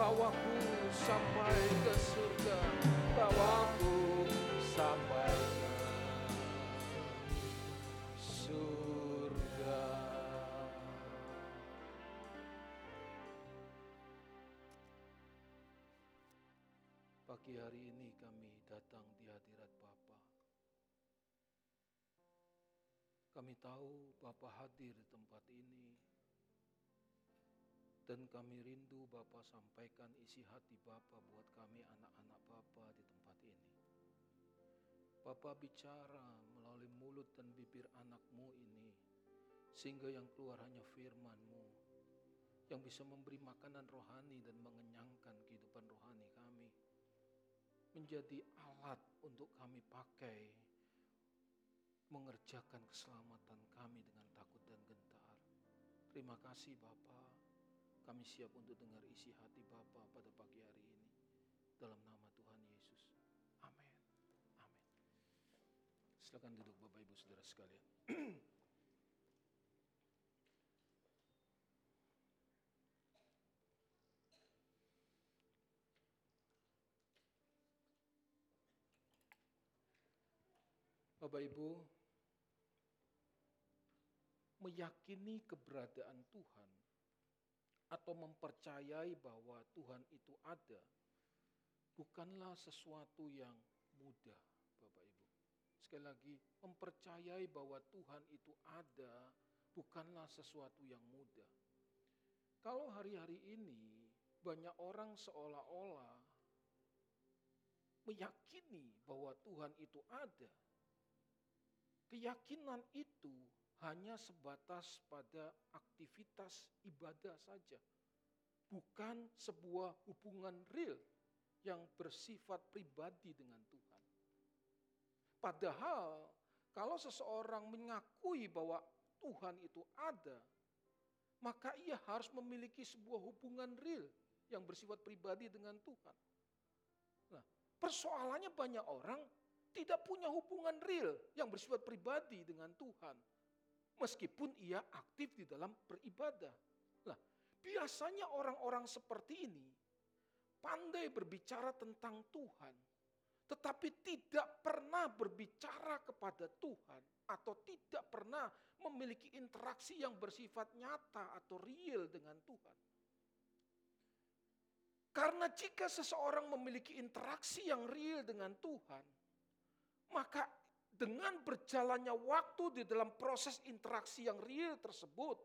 bawaku sampai ke surga. Bawaku sampai ke Surga. Pagi hari ini kami datang di hadirat Bapa. Kami tahu Bapa hadir di tempat ini. Dan kami rindu Bapa sampaikan isi hati Bapa buat kami anak-anak Bapa di tempat ini. Bapa bicara melalui mulut dan bibir anakmu ini. Sehingga yang keluar hanya firmanmu. Yang bisa memberi makanan rohani dan mengenyangkan kehidupan rohani kami. Menjadi alat untuk kami pakai mengerjakan keselamatan kami dengan takut dan gentar. Terima kasih Bapa. Kami siap untuk dengar isi hati Bapa pada pagi hari ini. Dalam nama Tuhan Yesus. Amin. Amin. Silakan duduk Bapak Ibu Saudara sekalian. Bapak Ibu, meyakini keberadaan Tuhan atau mempercayai bahwa Tuhan itu ada bukanlah sesuatu yang mudah, Bapak Ibu. Sekali lagi, mempercayai bahwa Tuhan itu ada bukanlah sesuatu yang mudah. Kalau hari-hari ini banyak orang seolah-olah meyakini bahwa Tuhan itu ada, keyakinan itu hanya sebatas pada aktivitas ibadah saja, bukan sebuah hubungan real yang bersifat pribadi dengan Tuhan. Padahal, kalau seseorang mengakui bahwa Tuhan itu ada, maka ia harus memiliki sebuah hubungan real yang bersifat pribadi dengan Tuhan. Nah, persoalannya banyak orang tidak punya hubungan real yang bersifat pribadi dengan Tuhan. Meskipun ia aktif di dalam beribadah. Nah, biasanya orang-orang seperti ini pandai berbicara tentang Tuhan, tetapi tidak pernah berbicara kepada Tuhan atau tidak pernah memiliki interaksi yang bersifat nyata atau real dengan Tuhan. Karena jika seseorang memiliki interaksi yang real dengan Tuhan, maka dengan berjalannya waktu di dalam proses interaksi yang real tersebut,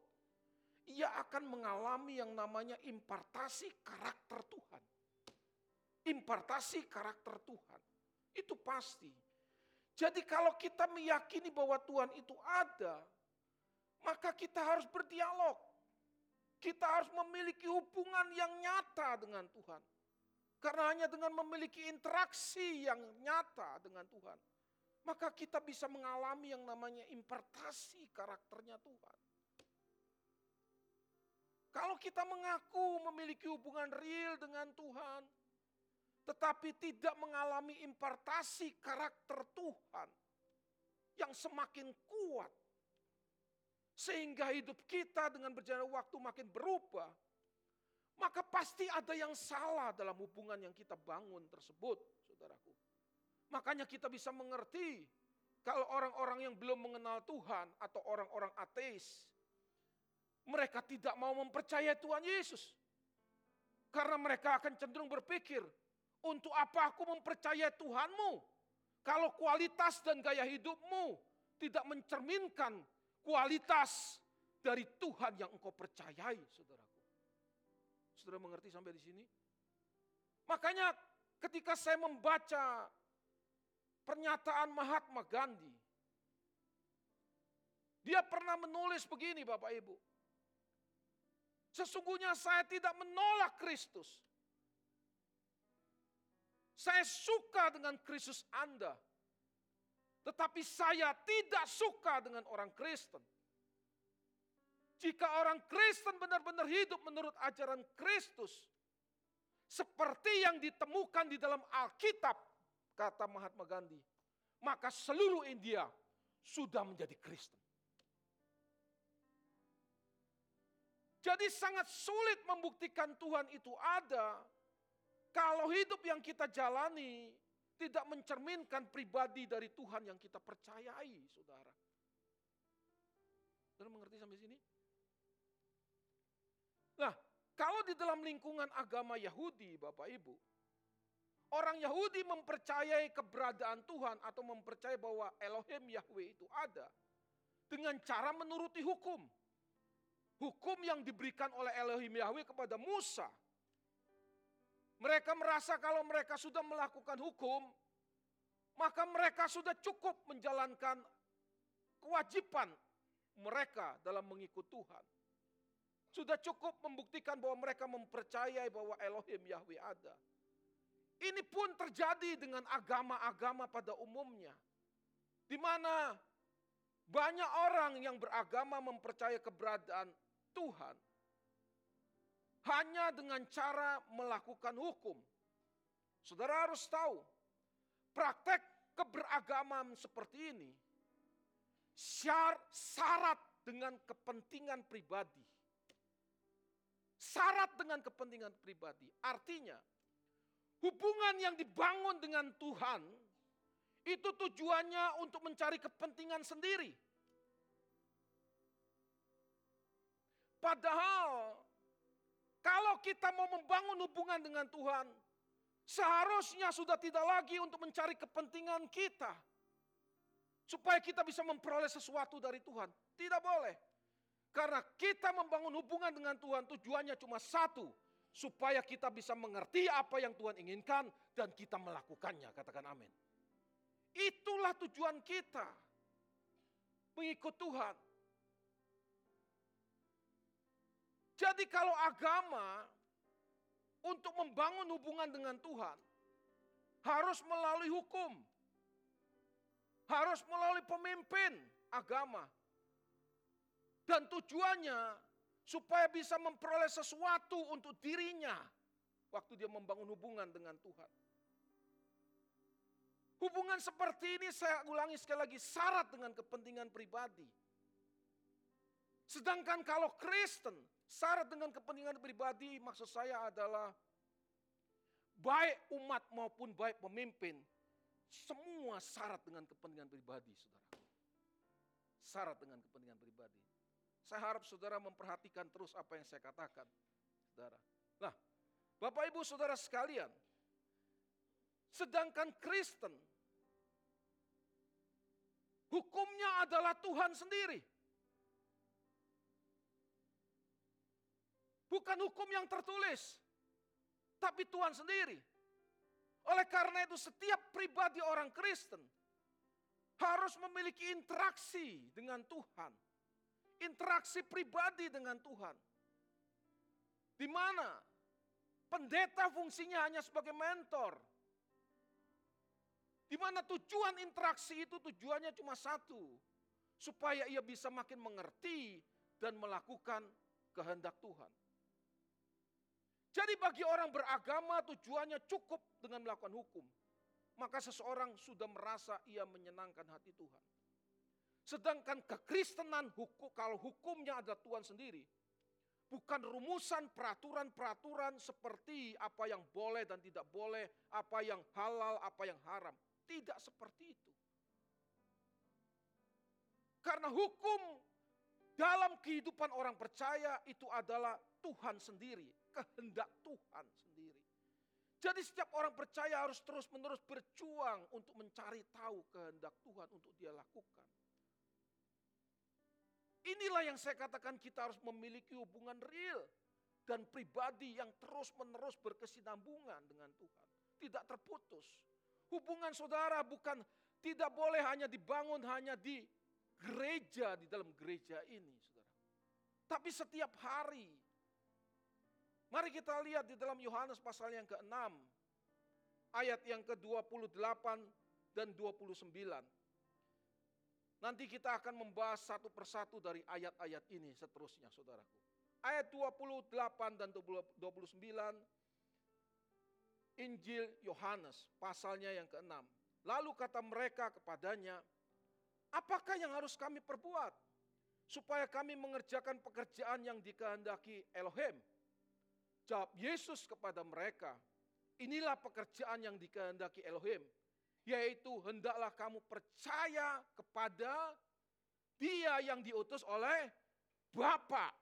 ia akan mengalami yang namanya impartasi karakter Tuhan. Impartasi karakter Tuhan. Itu pasti. Jadi kalau kita meyakini bahwa Tuhan itu ada, maka kita harus berdialog. Kita harus memiliki hubungan yang nyata dengan Tuhan. Karena hanya dengan memiliki interaksi yang nyata dengan Tuhan, maka kita bisa mengalami yang namanya impartasi karakternya Tuhan. Kalau kita mengaku memiliki hubungan real dengan Tuhan, tetapi tidak mengalami impartasi karakter Tuhan yang semakin kuat, sehingga hidup kita dengan berjalan waktu makin berubah, maka pasti ada yang salah dalam hubungan yang kita bangun tersebut, saudaraku. Makanya kita bisa mengerti kalau orang-orang yang belum mengenal Tuhan atau orang-orang ateis, mereka tidak mau mempercayai Tuhan Yesus. Karena mereka akan cenderung berpikir, untuk apa aku mempercayai Tuhanmu? Kalau kualitas dan gaya hidupmu tidak mencerminkan kualitas dari Tuhan yang engkau percayai, saudaraku. Saudara mengerti sampai di sini? Makanya ketika saya membaca pernyataan Mahatma Gandhi, dia pernah menulis begini Bapak Ibu. Sesungguhnya saya tidak menolak Kristus. Saya suka dengan Kristus Anda. Tetapi saya tidak suka dengan orang Kristen. Jika orang Kristen benar-benar hidup menurut ajaran Kristus, seperti yang ditemukan di dalam Alkitab, kata Mahatma Gandhi, maka seluruh India sudah menjadi Kristen. Jadi sangat sulit membuktikan Tuhan itu ada kalau hidup yang kita jalani tidak mencerminkan pribadi dari Tuhan yang kita percayai, saudara. Saudara mengerti sampai sini? Nah, kalau di dalam lingkungan agama Yahudi, Bapak Ibu, orang Yahudi mempercayai keberadaan Tuhan atau mempercayai bahwa Elohim Yahweh itu ada dengan cara menuruti hukum. Hukum yang diberikan oleh Elohim Yahweh kepada Musa mereka merasa kalau mereka sudah melakukan hukum, maka mereka sudah cukup menjalankan kewajiban mereka dalam mengikut Tuhan. Sudah cukup membuktikan bahwa mereka mempercayai bahwa Elohim Yahweh ada. Ini pun terjadi dengan agama-agama pada umumnya. Di mana banyak orang yang beragama mempercayai keberadaan Tuhan hanya dengan cara melakukan hukum. Saudara harus tahu, praktek keberagaman seperti ini syarat dengan kepentingan pribadi. Syarat dengan kepentingan pribadi. Artinya, hubungan yang dibangun dengan Tuhan itu tujuannya untuk mencari kepentingan sendiri. Padahal kalau kita mau membangun hubungan dengan Tuhan, seharusnya sudah tidak lagi untuk mencari kepentingan kita. Supaya kita bisa memperoleh sesuatu dari Tuhan. Tidak boleh. Karena kita membangun hubungan dengan Tuhan tujuannya cuma satu. Supaya kita bisa mengerti apa yang Tuhan inginkan dan kita melakukannya. Katakan amin. Itulah tujuan kita. Mengikut Tuhan. Jadi kalau agama untuk membangun hubungan dengan Tuhan harus melalui hukum. Harus melalui pemimpin agama. Dan tujuannya supaya bisa memperoleh sesuatu untuk dirinya waktu dia membangun hubungan dengan Tuhan. Hubungan seperti ini saya ulangi sekali lagi syarat dengan kepentingan pribadi. Sedangkan kalau Kristen Syarat dengan kepentingan pribadi maksud saya adalah baik umat maupun baik pemimpin, semua syarat dengan kepentingan pribadi, saudara. Syarat dengan kepentingan pribadi. Saya harap saudara memperhatikan terus apa yang saya katakan, saudara. Nah, Bapak Ibu Saudara sekalian, sedangkan Kristen, hukumnya adalah Tuhan sendiri. Bukan hukum yang tertulis, tapi Tuhan sendiri. Oleh karena itu setiap pribadi orang Kristen harus memiliki interaksi dengan Tuhan. Interaksi pribadi dengan Tuhan. Di mana pendeta fungsinya hanya sebagai mentor. Di mana tujuan interaksi itu tujuannya cuma satu. Supaya ia bisa makin mengerti dan melakukan kehendak Tuhan. Jadi bagi orang beragama tujuannya cukup dengan melakukan hukum. Maka seseorang sudah merasa ia menyenangkan hati Tuhan. Sedangkan kekristenan hukum, kalau hukumnya ada Tuhan sendiri, bukan rumusan peraturan-peraturan seperti apa yang boleh dan tidak boleh, apa yang halal, apa yang haram. Tidak seperti itu. Karena hukum dalam kehidupan orang percaya itu adalah Tuhan sendiri kehendak Tuhan sendiri. Jadi setiap orang percaya harus terus-menerus berjuang untuk mencari tahu kehendak Tuhan untuk dia lakukan. Inilah yang saya katakan kita harus memiliki hubungan real dan pribadi yang terus-menerus berkesinambungan dengan Tuhan. Tidak terputus. Hubungan saudara bukan tidak boleh hanya dibangun hanya di gereja, di dalam gereja ini. Saudara. Tapi setiap hari Mari kita lihat di dalam Yohanes pasal yang ke-6 ayat yang ke-28 dan 29. Nanti kita akan membahas satu persatu dari ayat-ayat ini seterusnya, saudaraku. Ayat 28 dan 29, Injil Yohanes, pasalnya yang ke-6. Lalu kata mereka kepadanya, apakah yang harus kami perbuat? Supaya kami mengerjakan pekerjaan yang dikehendaki Elohim. Jawab Yesus kepada mereka, inilah pekerjaan yang dikehendaki Elohim, yaitu hendaklah kamu percaya kepada dia yang diutus oleh Bapa.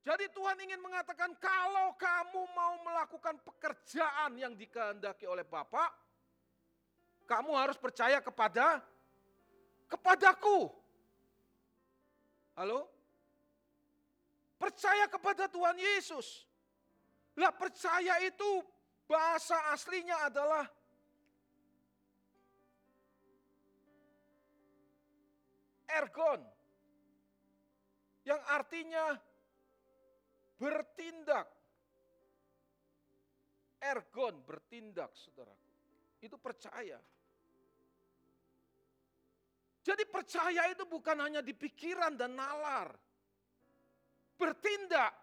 Jadi Tuhan ingin mengatakan kalau kamu mau melakukan pekerjaan yang dikehendaki oleh Bapa, kamu harus percaya kepada kepadaku. Halo? Percaya kepada Tuhan Yesus. Lah percaya itu bahasa aslinya adalah ergon. Yang artinya bertindak. Ergon bertindak, saudaraku. Itu percaya. Jadi percaya itu bukan hanya di pikiran dan nalar. Bertindak.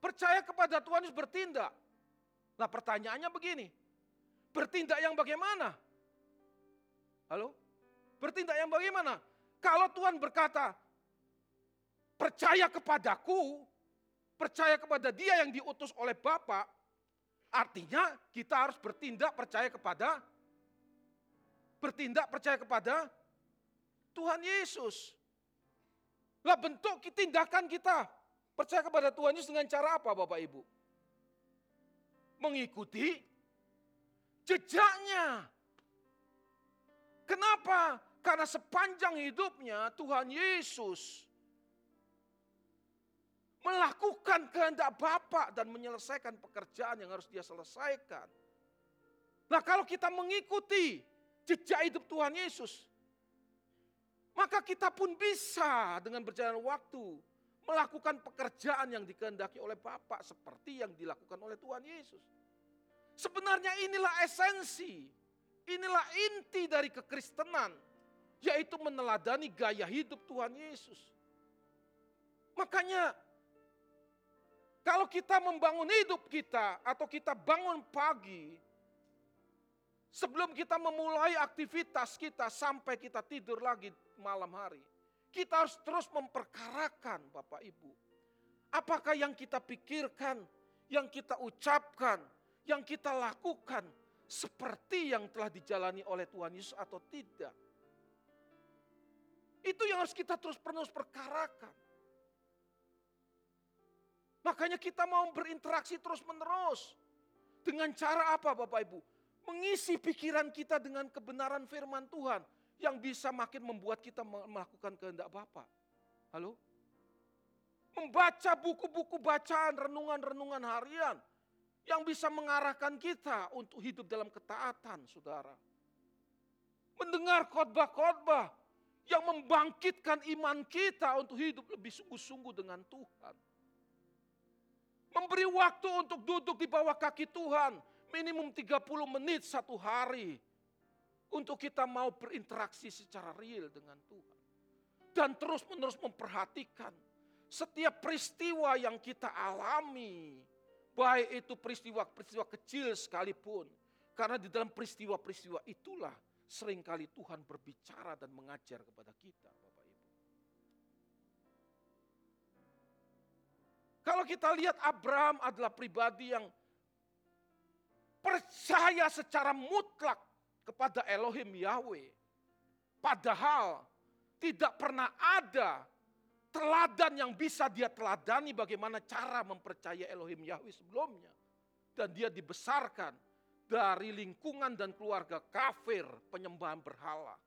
Percaya kepada Tuhan Yesus bertindak. Nah pertanyaannya begini. Bertindak yang bagaimana? Halo? Bertindak yang bagaimana? Kalau Tuhan berkata, percaya kepadaku, percaya kepada dia yang diutus oleh Bapa, artinya kita harus bertindak percaya kepada bertindak percaya kepada Tuhan Yesus. Lah bentuk tindakan kita percaya kepada Tuhan Yesus dengan cara apa Bapak Ibu? Mengikuti jejaknya. Kenapa? Karena sepanjang hidupnya Tuhan Yesus melakukan kehendak Bapa dan menyelesaikan pekerjaan yang harus dia selesaikan. Nah kalau kita mengikuti jejak hidup Tuhan Yesus, maka kita pun bisa dengan berjalan waktu melakukan pekerjaan yang dikehendaki oleh Bapa seperti yang dilakukan oleh Tuhan Yesus. Sebenarnya inilah esensi, inilah inti dari kekristenan, yaitu meneladani gaya hidup Tuhan Yesus. Makanya kalau kita membangun hidup kita atau kita bangun pagi, sebelum kita memulai aktivitas kita sampai kita tidur lagi malam hari, kita harus terus memperkarakan Bapak Ibu. Apakah yang kita pikirkan, yang kita ucapkan, yang kita lakukan seperti yang telah dijalani oleh Tuhan Yesus atau tidak. Itu yang harus kita terus penuh perkarakan. Makanya kita mau berinteraksi terus menerus. Dengan cara apa Bapak Ibu? Mengisi pikiran kita dengan kebenaran firman Tuhan. Yang bisa makin membuat kita melakukan kehendak Bapak. Halo? Membaca buku-buku bacaan, renungan-renungan harian. Yang bisa mengarahkan kita untuk hidup dalam ketaatan saudara. Mendengar khotbah-khotbah yang membangkitkan iman kita untuk hidup lebih sungguh-sungguh dengan Tuhan. Memberi waktu untuk duduk di bawah kaki Tuhan. Minimum 30 menit satu hari. Untuk kita mau berinteraksi secara real dengan Tuhan. Dan terus menerus memperhatikan setiap peristiwa yang kita alami. Baik itu peristiwa-peristiwa kecil sekalipun. Karena di dalam peristiwa-peristiwa itulah sering kali Tuhan berbicara dan mengajar kepada kita. Kalau kita lihat Abraham adalah pribadi yang percaya secara mutlak kepada Elohim Yahweh. Padahal tidak pernah ada teladan yang bisa dia teladani bagaimana cara mempercayai Elohim Yahweh sebelumnya. Dan dia dibesarkan dari lingkungan dan keluarga kafir penyembahan berhala.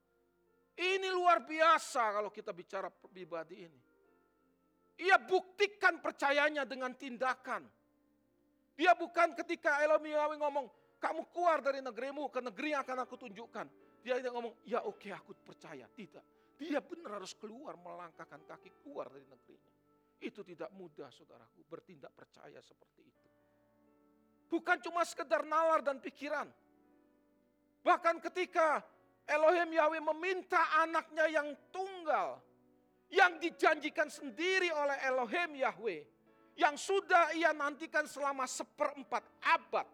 Ini luar biasa kalau kita bicara pribadi ini. Ia buktikan percayanya dengan tindakan. Dia bukan ketika Elohim Yahweh ngomong, kamu keluar dari negerimu ke negeri yang akan aku tunjukkan. Dia tidak ngomong, ya oke aku percaya. Tidak. Dia benar harus keluar melangkahkan kaki keluar dari negerinya. Itu tidak mudah saudaraku bertindak percaya seperti itu. Bukan cuma sekedar nalar dan pikiran. Bahkan ketika Elohim Yahweh meminta anaknya yang tunggal. Yang dijanjikan sendiri oleh Elohim Yahweh. Yang sudah ia nantikan selama seperempat abad.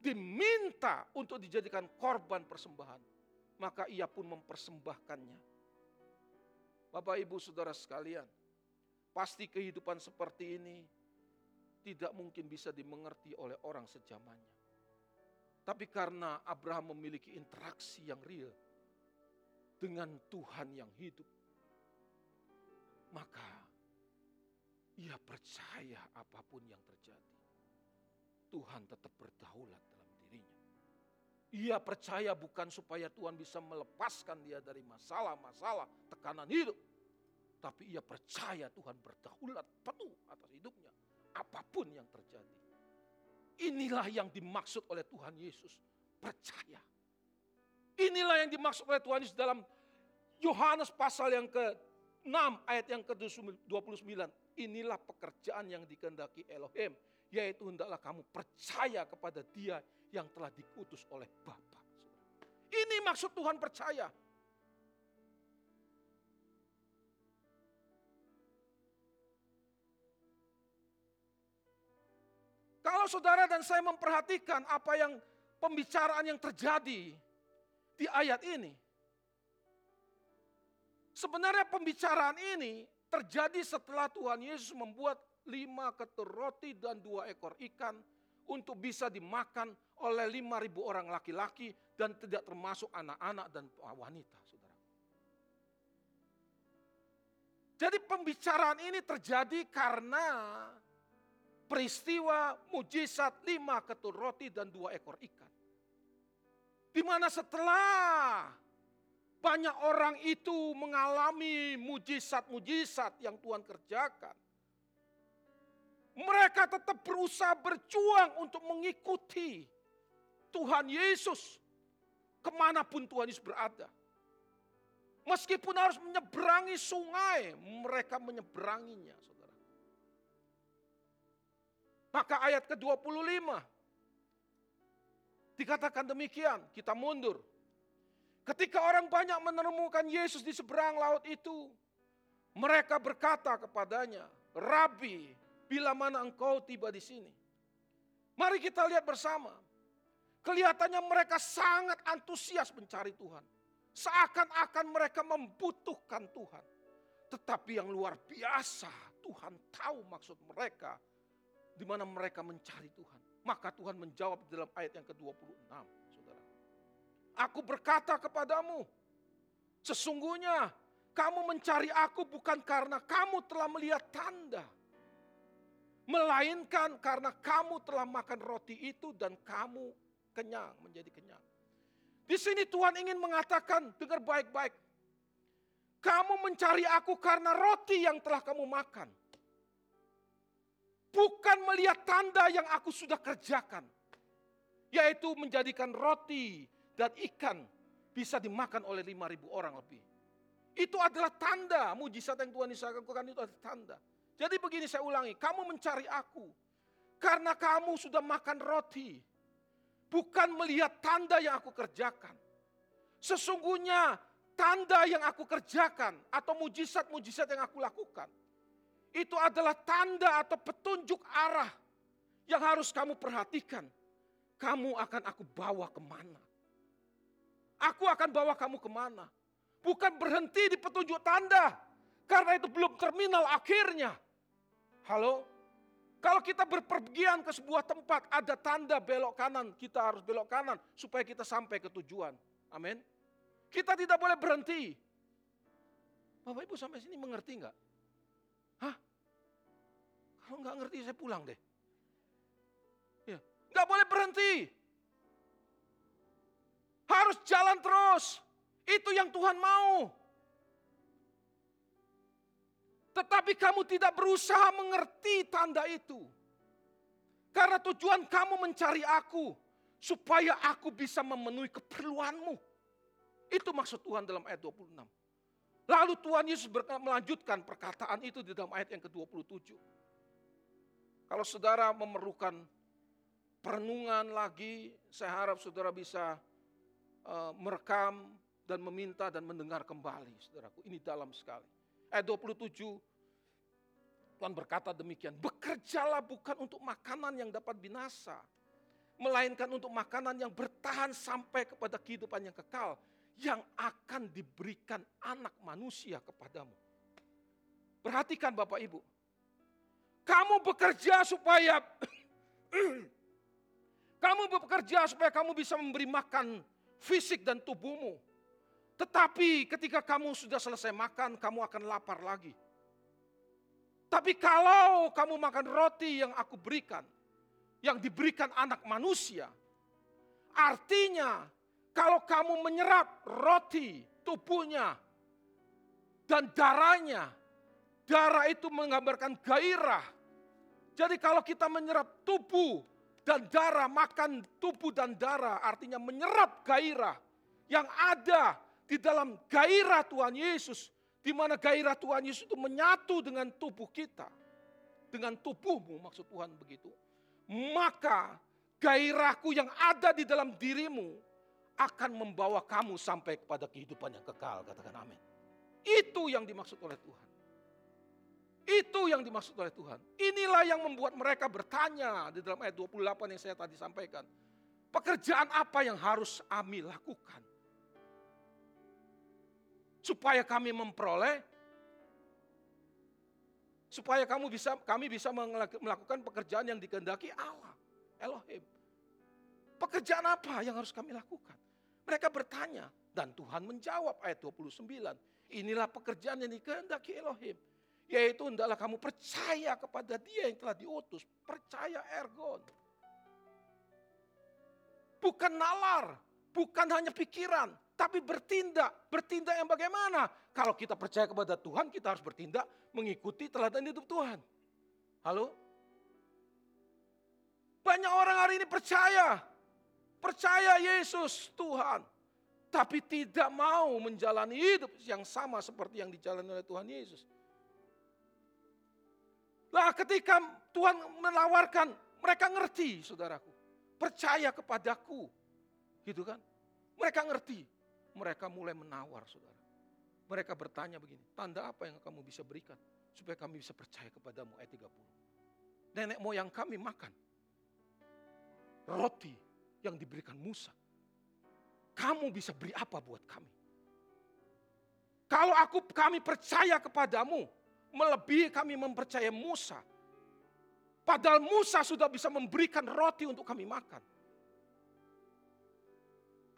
Diminta untuk dijadikan korban persembahan. Maka ia pun mempersembahkannya. Bapak ibu saudara sekalian. Pasti kehidupan seperti ini tidak mungkin bisa dimengerti oleh orang sejamannya. Tapi karena Abraham memiliki interaksi yang real dengan Tuhan yang hidup, maka ia percaya apa pun yang terjadi. Tuhan tetap berdaulat. Ia percaya bukan supaya Tuhan bisa melepaskan dia dari masalah-masalah, tekanan hidup. Tapi ia percaya Tuhan berdaulat penuh atas hidupnya. Apa pun yang terjadi. Inilah yang dimaksud oleh Tuhan Yesus. Percaya. Inilah yang dimaksud oleh Tuhan Yesus dalam Yohanes pasal yang ke-6 ayat yang ke-29. Inilah pekerjaan yang dikehendaki Elohim. Yaitu hendaklah kamu percaya kepada dia yang telah dikutus oleh Bapa. Ini maksud Tuhan percaya. Kalau saudara dan saya memperhatikan apa yang pembicaraan yang terjadi di ayat ini. Sebenarnya pembicaraan ini terjadi setelah Tuhan Yesus membuat lima ketur roti dan dua ekor ikan untuk bisa dimakan oleh lima ribu orang laki-laki dan tidak termasuk anak-anak dan wanita. Saudara. Jadi pembicaraan ini terjadi karena peristiwa mujizat lima ketur roti dan dua ekor ikan. Di mana setelah banyak orang itu mengalami mujizat-mujizat yang Tuhan kerjakan. Mereka tetap berusaha berjuang untuk mengikuti Tuhan Yesus ke mana pun Tuhan Yesus berada. Meskipun harus menyeberangi sungai, mereka menyeberanginya. Maka ayat ke-25 dikatakan demikian, kita mundur. Ketika orang banyak menemukan Yesus di seberang laut itu, mereka berkata kepadanya, Rabi, bila mana engkau tiba di sini? Mari kita lihat bersama. Kelihatannya mereka sangat antusias mencari Tuhan. Seakan-akan mereka membutuhkan Tuhan. Tetapi yang luar biasa, Tuhan tahu maksud mereka di mana mereka mencari Tuhan. Maka Tuhan menjawab dalam ayat yang ke-26, saudara. Aku berkata kepadamu, sesungguhnya kamu mencari aku bukan karena kamu telah melihat tanda. Melainkan karena kamu telah makan roti itu dan kamu kenyang, menjadi kenyang. Di sini Tuhan ingin mengatakan, dengar baik-baik. Kamu mencari aku karena roti yang telah kamu makan. Bukan melihat tanda yang aku sudah kerjakan. Yaitu menjadikan roti dan ikan bisa dimakan oleh 5.000 orang lebih. Itu adalah tanda mujizat yang Tuhan lakukan itu adalah tanda. Jadi begini saya ulangi, kamu mencari aku karena kamu sudah makan roti. Bukan melihat tanda yang aku kerjakan. Sesungguhnya tanda yang aku kerjakan atau mujizat-mujizat yang aku lakukan itu adalah tanda atau petunjuk arah yang harus kamu perhatikan. Kamu akan aku bawa ke mana? Aku akan bawa kamu ke mana? Bukan berhenti di petunjuk tanda. Karena itu belum terminal akhirnya. Halo? Kalau kita berpergian ke sebuah tempat, ada tanda belok kanan, kita harus belok kanan supaya kita sampai ke tujuan. Amin. Kita tidak boleh berhenti. Bapak Ibu sampai sini mengerti enggak? Hah? Kalau nggak ngerti saya pulang deh. Ya, nggak boleh berhenti. Harus jalan terus. Itu yang Tuhan mau. Tetapi kamu tidak berusaha mengerti tanda itu. Karena tujuan kamu mencari aku. Supaya aku bisa memenuhi keperluanmu. Itu maksud Tuhan dalam ayat 26. Lalu Tuhan Yesus melanjutkan perkataan itu di dalam ayat yang ke-27. Kalau saudara memerlukan perenungan lagi, saya harap saudara bisa uh, merekam dan meminta dan mendengar kembali, saudaraku. Ini dalam sekali. Ayat 27, Tuhan berkata demikian, bekerjalah bukan untuk makanan yang dapat binasa, melainkan untuk makanan yang bertahan sampai kepada kehidupan yang kekal, yang akan diberikan anak manusia kepadamu. Perhatikan Bapak Ibu, kamu bekerja supaya kamu bekerja supaya kamu bisa memberi makan fisik dan tubuhmu. Tetapi ketika kamu sudah selesai makan, kamu akan lapar lagi. Tapi kalau kamu makan roti yang aku berikan, yang diberikan anak manusia, artinya kalau kamu menyerap roti tubuhnya dan darahnya, darah itu menggambarkan gairah. Jadi kalau kita menyerap tubuh dan darah, makan tubuh dan darah artinya menyerap gairah yang ada di dalam gairah Tuhan Yesus, di mana gairah Tuhan Yesus itu menyatu dengan tubuh kita, dengan tubuhmu maksud Tuhan begitu, maka gairahku yang ada di dalam dirimu akan membawa kamu sampai kepada kehidupan yang kekal, katakan amin. Itu yang dimaksud oleh Tuhan. Itu yang dimaksud oleh Tuhan. Inilah yang membuat mereka bertanya di dalam ayat 28 yang saya tadi sampaikan. Pekerjaan apa yang harus Ami lakukan? Supaya kami memperoleh supaya kamu bisa kami bisa melakukan pekerjaan yang dikehendaki Allah, Elohim. Pekerjaan apa yang harus kami lakukan? Mereka bertanya dan Tuhan menjawab ayat 29. Inilah pekerjaan yang dikehendaki Elohim. Yaitu hendaklah kamu percaya kepada dia yang telah diutus. Percaya ergon. Bukan nalar, bukan hanya pikiran, tapi bertindak. Bertindak yang bagaimana? Kalau kita percaya kepada Tuhan, kita harus bertindak mengikuti teladan hidup Tuhan. Halo? Banyak orang hari ini percaya. Percaya Yesus Tuhan. Tapi tidak mau menjalani hidup yang sama seperti yang dijalani oleh Tuhan Yesus. Lah ketika Tuhan menawarkan, mereka ngerti saudaraku. Percaya kepadaku. Gitu kan. Mereka ngerti mereka mulai menawar saudara. Mereka bertanya begini, tanda apa yang kamu bisa berikan supaya kami bisa percaya kepadamu ayat 30. Nenek moyang kami makan roti yang diberikan Musa. Kamu bisa beri apa buat kami? Kalau aku kami percaya kepadamu, melebihi kami mempercayai Musa. Padahal Musa sudah bisa memberikan roti untuk kami makan.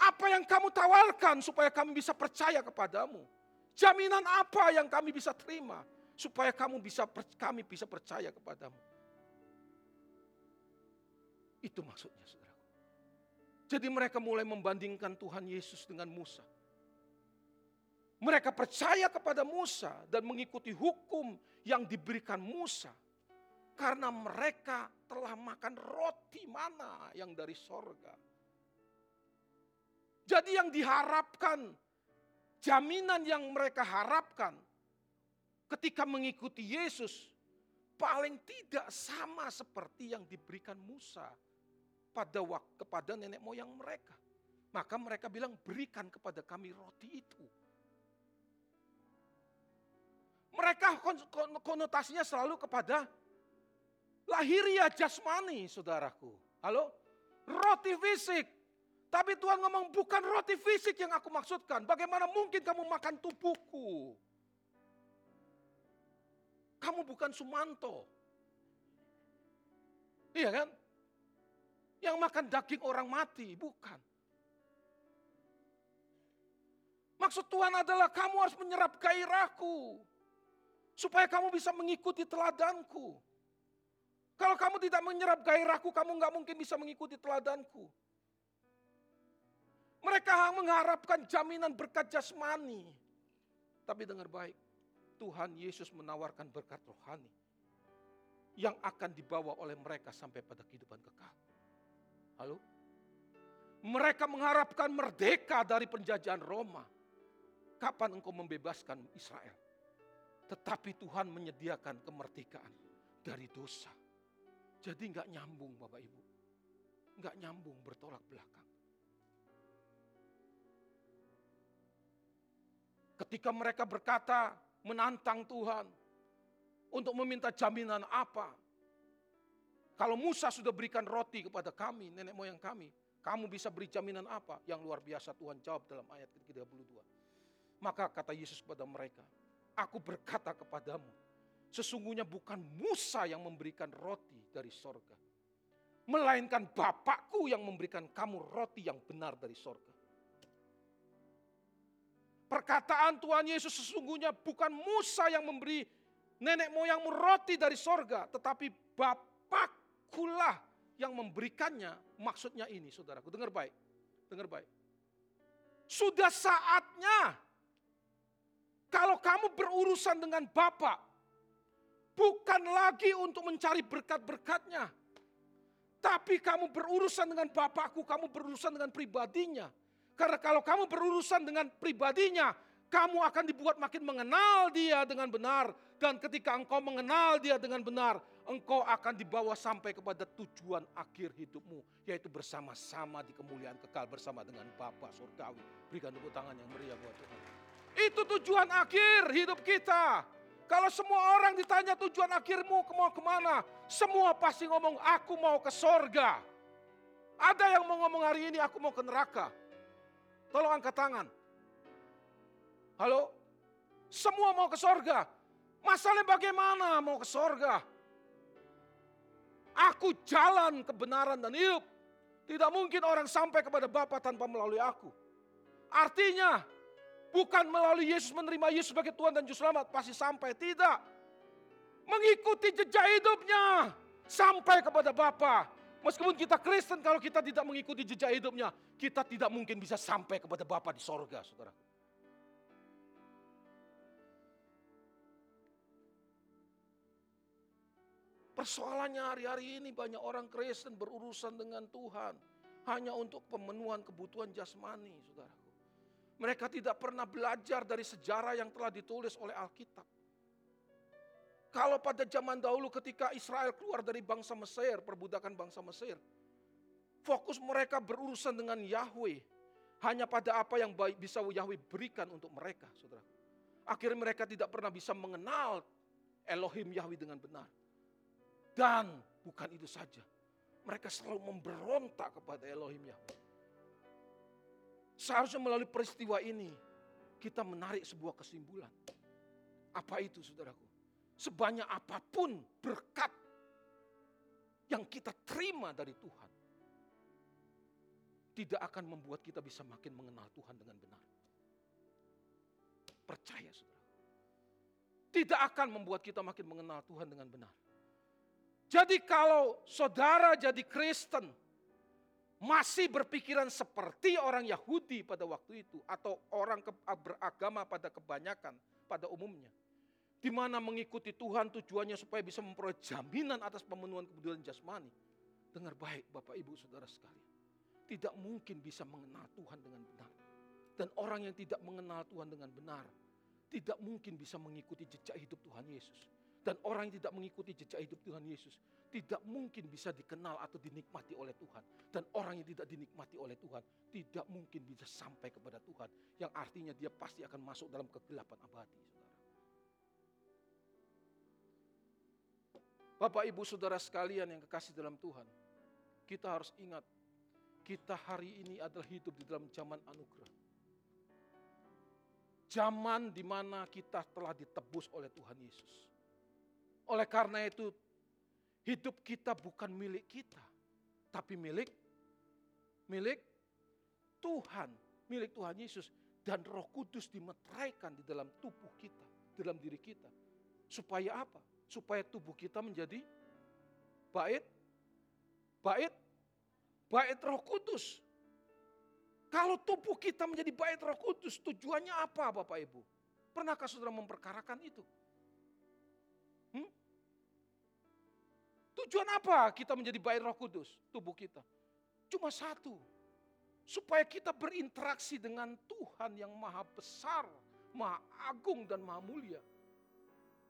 Apa yang kamu tawarkan supaya kami bisa percaya kepadamu? Jaminan apa yang kami bisa terima supaya kamu bisa kami bisa percaya kepadamu? Itu maksudnya, saudara. Jadi mereka mulai membandingkan Tuhan Yesus dengan Musa. Mereka percaya kepada Musa dan mengikuti hukum yang diberikan Musa. Karena mereka telah makan roti mana yang dari sorga jadi yang diharapkan, jaminan yang mereka harapkan ketika mengikuti Yesus paling tidak sama seperti yang diberikan Musa pada waktu kepada nenek moyang mereka. Maka mereka bilang berikan kepada kami roti itu. Mereka konotasinya selalu kepada lahiriah jasmani saudaraku. Halo? Roti fisik. Tapi Tuhan ngomong bukan roti fisik yang aku maksudkan. Bagaimana mungkin kamu makan tubuhku? Kamu bukan Sumanto. Iya kan? Yang makan daging orang mati, bukan. Maksud Tuhan adalah kamu harus menyerap gairahku. Supaya kamu bisa mengikuti teladanku. Kalau kamu tidak menyerap gairahku, kamu nggak mungkin bisa mengikuti teladanku. Mereka mengharapkan jaminan berkat jasmani. Tapi dengar baik, Tuhan Yesus menawarkan berkat rohani yang akan dibawa oleh mereka sampai pada kehidupan kekal. Halo? Mereka mengharapkan merdeka dari penjajahan Roma. kapan engkau membebaskan Israel? Tetapi Tuhan menyediakan kemerdekaan dari dosa. Jadi nggak nyambung Bapak Ibu. Nggak nyambung bertolak belakang. Ketika mereka berkata menantang Tuhan untuk meminta jaminan apa? Kalau Musa sudah berikan roti kepada kami, nenek moyang kami, kamu bisa beri jaminan apa? Yang luar biasa Tuhan jawab dalam ayat ke-32. Maka kata Yesus kepada mereka, aku berkata kepadamu, sesungguhnya bukan Musa yang memberikan roti dari sorga. Melainkan Bapakku yang memberikan kamu roti yang benar dari sorga. Perkataan Tuhan Yesus sesungguhnya bukan Musa yang memberi nenek moyangmu roti dari sorga. Tetapi Bapakkulah yang memberikannya. Maksudnya ini saudaraku, dengar baik. Dengar baik. Sudah saatnya kalau kamu berurusan dengan Bapak, bukan lagi untuk mencari berkat-berkatnya, tapi kamu berurusan dengan Bapakku, kamu berurusan dengan pribadinya. Karena kalau kamu berurusan dengan pribadinya, kamu akan dibuat makin mengenal dia dengan benar. Dan ketika engkau mengenal dia dengan benar, engkau akan dibawa sampai kepada tujuan akhir hidupmu. Yaitu bersama-sama di kemuliaan kekal bersama dengan Bapa surgawi. Berikan tepuk tangan yang meriah buat Tuhan. Itu tujuan akhir hidup kita. Kalau semua orang ditanya tujuan akhirmu mau ke mana? Semua pasti ngomong aku mau ke sorga. Ada yang mau ngomong hari ini aku mau ke neraka. Tolong angkat tangan. Halo? Semua mau ke sorga. Masalahnya bagaimana mau ke sorga? Aku jalan kebenaran dan hidup. Tidak mungkin orang sampai kepada Bapa tanpa melalui aku. Artinya, bukan melalui Yesus menerima Yesus sebagai Tuhan dan Juru Selamat. Pasti sampai, tidak. Mengikuti jejak hidupnya. Sampai kepada Bapa. Meskipun kita Kristen, kalau kita tidak mengikuti jejak hidupnya, kita tidak mungkin bisa sampai kepada Bapa di sorga, saudara. Persoalannya hari-hari ini banyak orang Kristen berurusan dengan Tuhan. Hanya untuk pemenuhan kebutuhan jasmani, saudaraku. Mereka tidak pernah belajar dari sejarah yang telah ditulis oleh Alkitab. Kalau pada zaman dahulu ketika Israel keluar dari bangsa Mesir, perbudakan bangsa Mesir, fokus mereka berurusan dengan Yahweh. Hanya pada apa yang baik bisa Yahweh berikan untuk mereka, saudara. Akhirnya mereka tidak pernah bisa mengenal Elohim Yahweh dengan benar. Dan bukan itu saja, mereka selalu memberontak kepada Elohim Yahweh. Seharusnya melalui peristiwa ini, kita menarik sebuah kesimpulan. Apa itu saudaraku? Sebanyak apa pun berkat yang kita terima dari Tuhan, tidak akan membuat kita bisa makin mengenal Tuhan dengan benar. Percaya saudara. Tidak akan membuat kita makin mengenal Tuhan dengan benar. Jadi kalau saudara jadi Kristen, masih berpikiran seperti orang Yahudi pada waktu itu, atau orang beragama pada kebanyakan, pada umumnya, di mana mengikuti Tuhan tujuannya supaya bisa memperoleh jaminan atas pemenuhan kebutuhan jasmani. Dengar baik Bapak Ibu Saudara sekalian. Tidak mungkin bisa mengenal Tuhan dengan benar. Dan orang yang tidak mengenal Tuhan dengan benar, tidak mungkin bisa mengikuti jejak hidup Tuhan Yesus. Dan orang yang tidak mengikuti jejak hidup Tuhan Yesus, tidak mungkin bisa dikenal atau dinikmati oleh Tuhan. Dan orang yang tidak dinikmati oleh Tuhan, tidak mungkin bisa sampai kepada Tuhan. Yang artinya dia pasti akan masuk dalam kegelapan abadi. Bapak, ibu, saudara sekalian yang kekasih dalam Tuhan, kita harus ingat, kita hari ini adalah hidup di dalam zaman anugerah. Zaman di mana kita telah ditebus oleh Tuhan Yesus. Oleh karena itu, hidup kita bukan milik kita, tapi milik milik Tuhan, milik Tuhan Yesus dan Roh Kudus dimeteraikan di dalam tubuh kita, di dalam diri kita. Supaya apa? Supaya tubuh kita menjadi bait, bait, bait roh kudus. Kalau tubuh kita menjadi bait roh kudus, tujuannya apa Bapak Ibu? Pernahkah saudara memperkarakan itu? Hmm? Tujuan apa kita menjadi bait roh kudus, tubuh kita? Cuma satu, supaya kita berinteraksi dengan Tuhan yang maha besar, maha agung dan maha mulia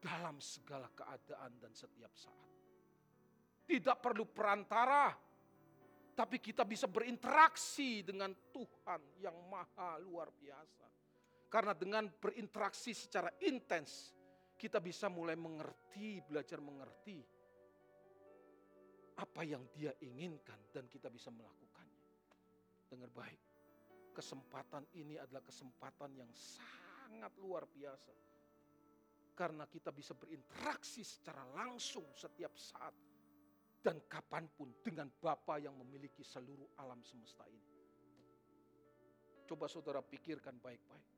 dalam segala keadaan dan setiap saat. Tidak perlu perantara, tapi kita bisa berinteraksi dengan Tuhan yang maha luar biasa. Karena dengan berinteraksi secara intens, kita bisa mulai mengerti, belajar mengerti apa yang dia inginkan dan kita bisa melakukannya. Dengar baik, kesempatan ini adalah kesempatan yang sangat luar biasa. Karena kita bisa berinteraksi secara langsung setiap saat dan kapan pun dengan Bapa yang memiliki seluruh alam semesta ini. Coba saudara pikirkan baik-baik.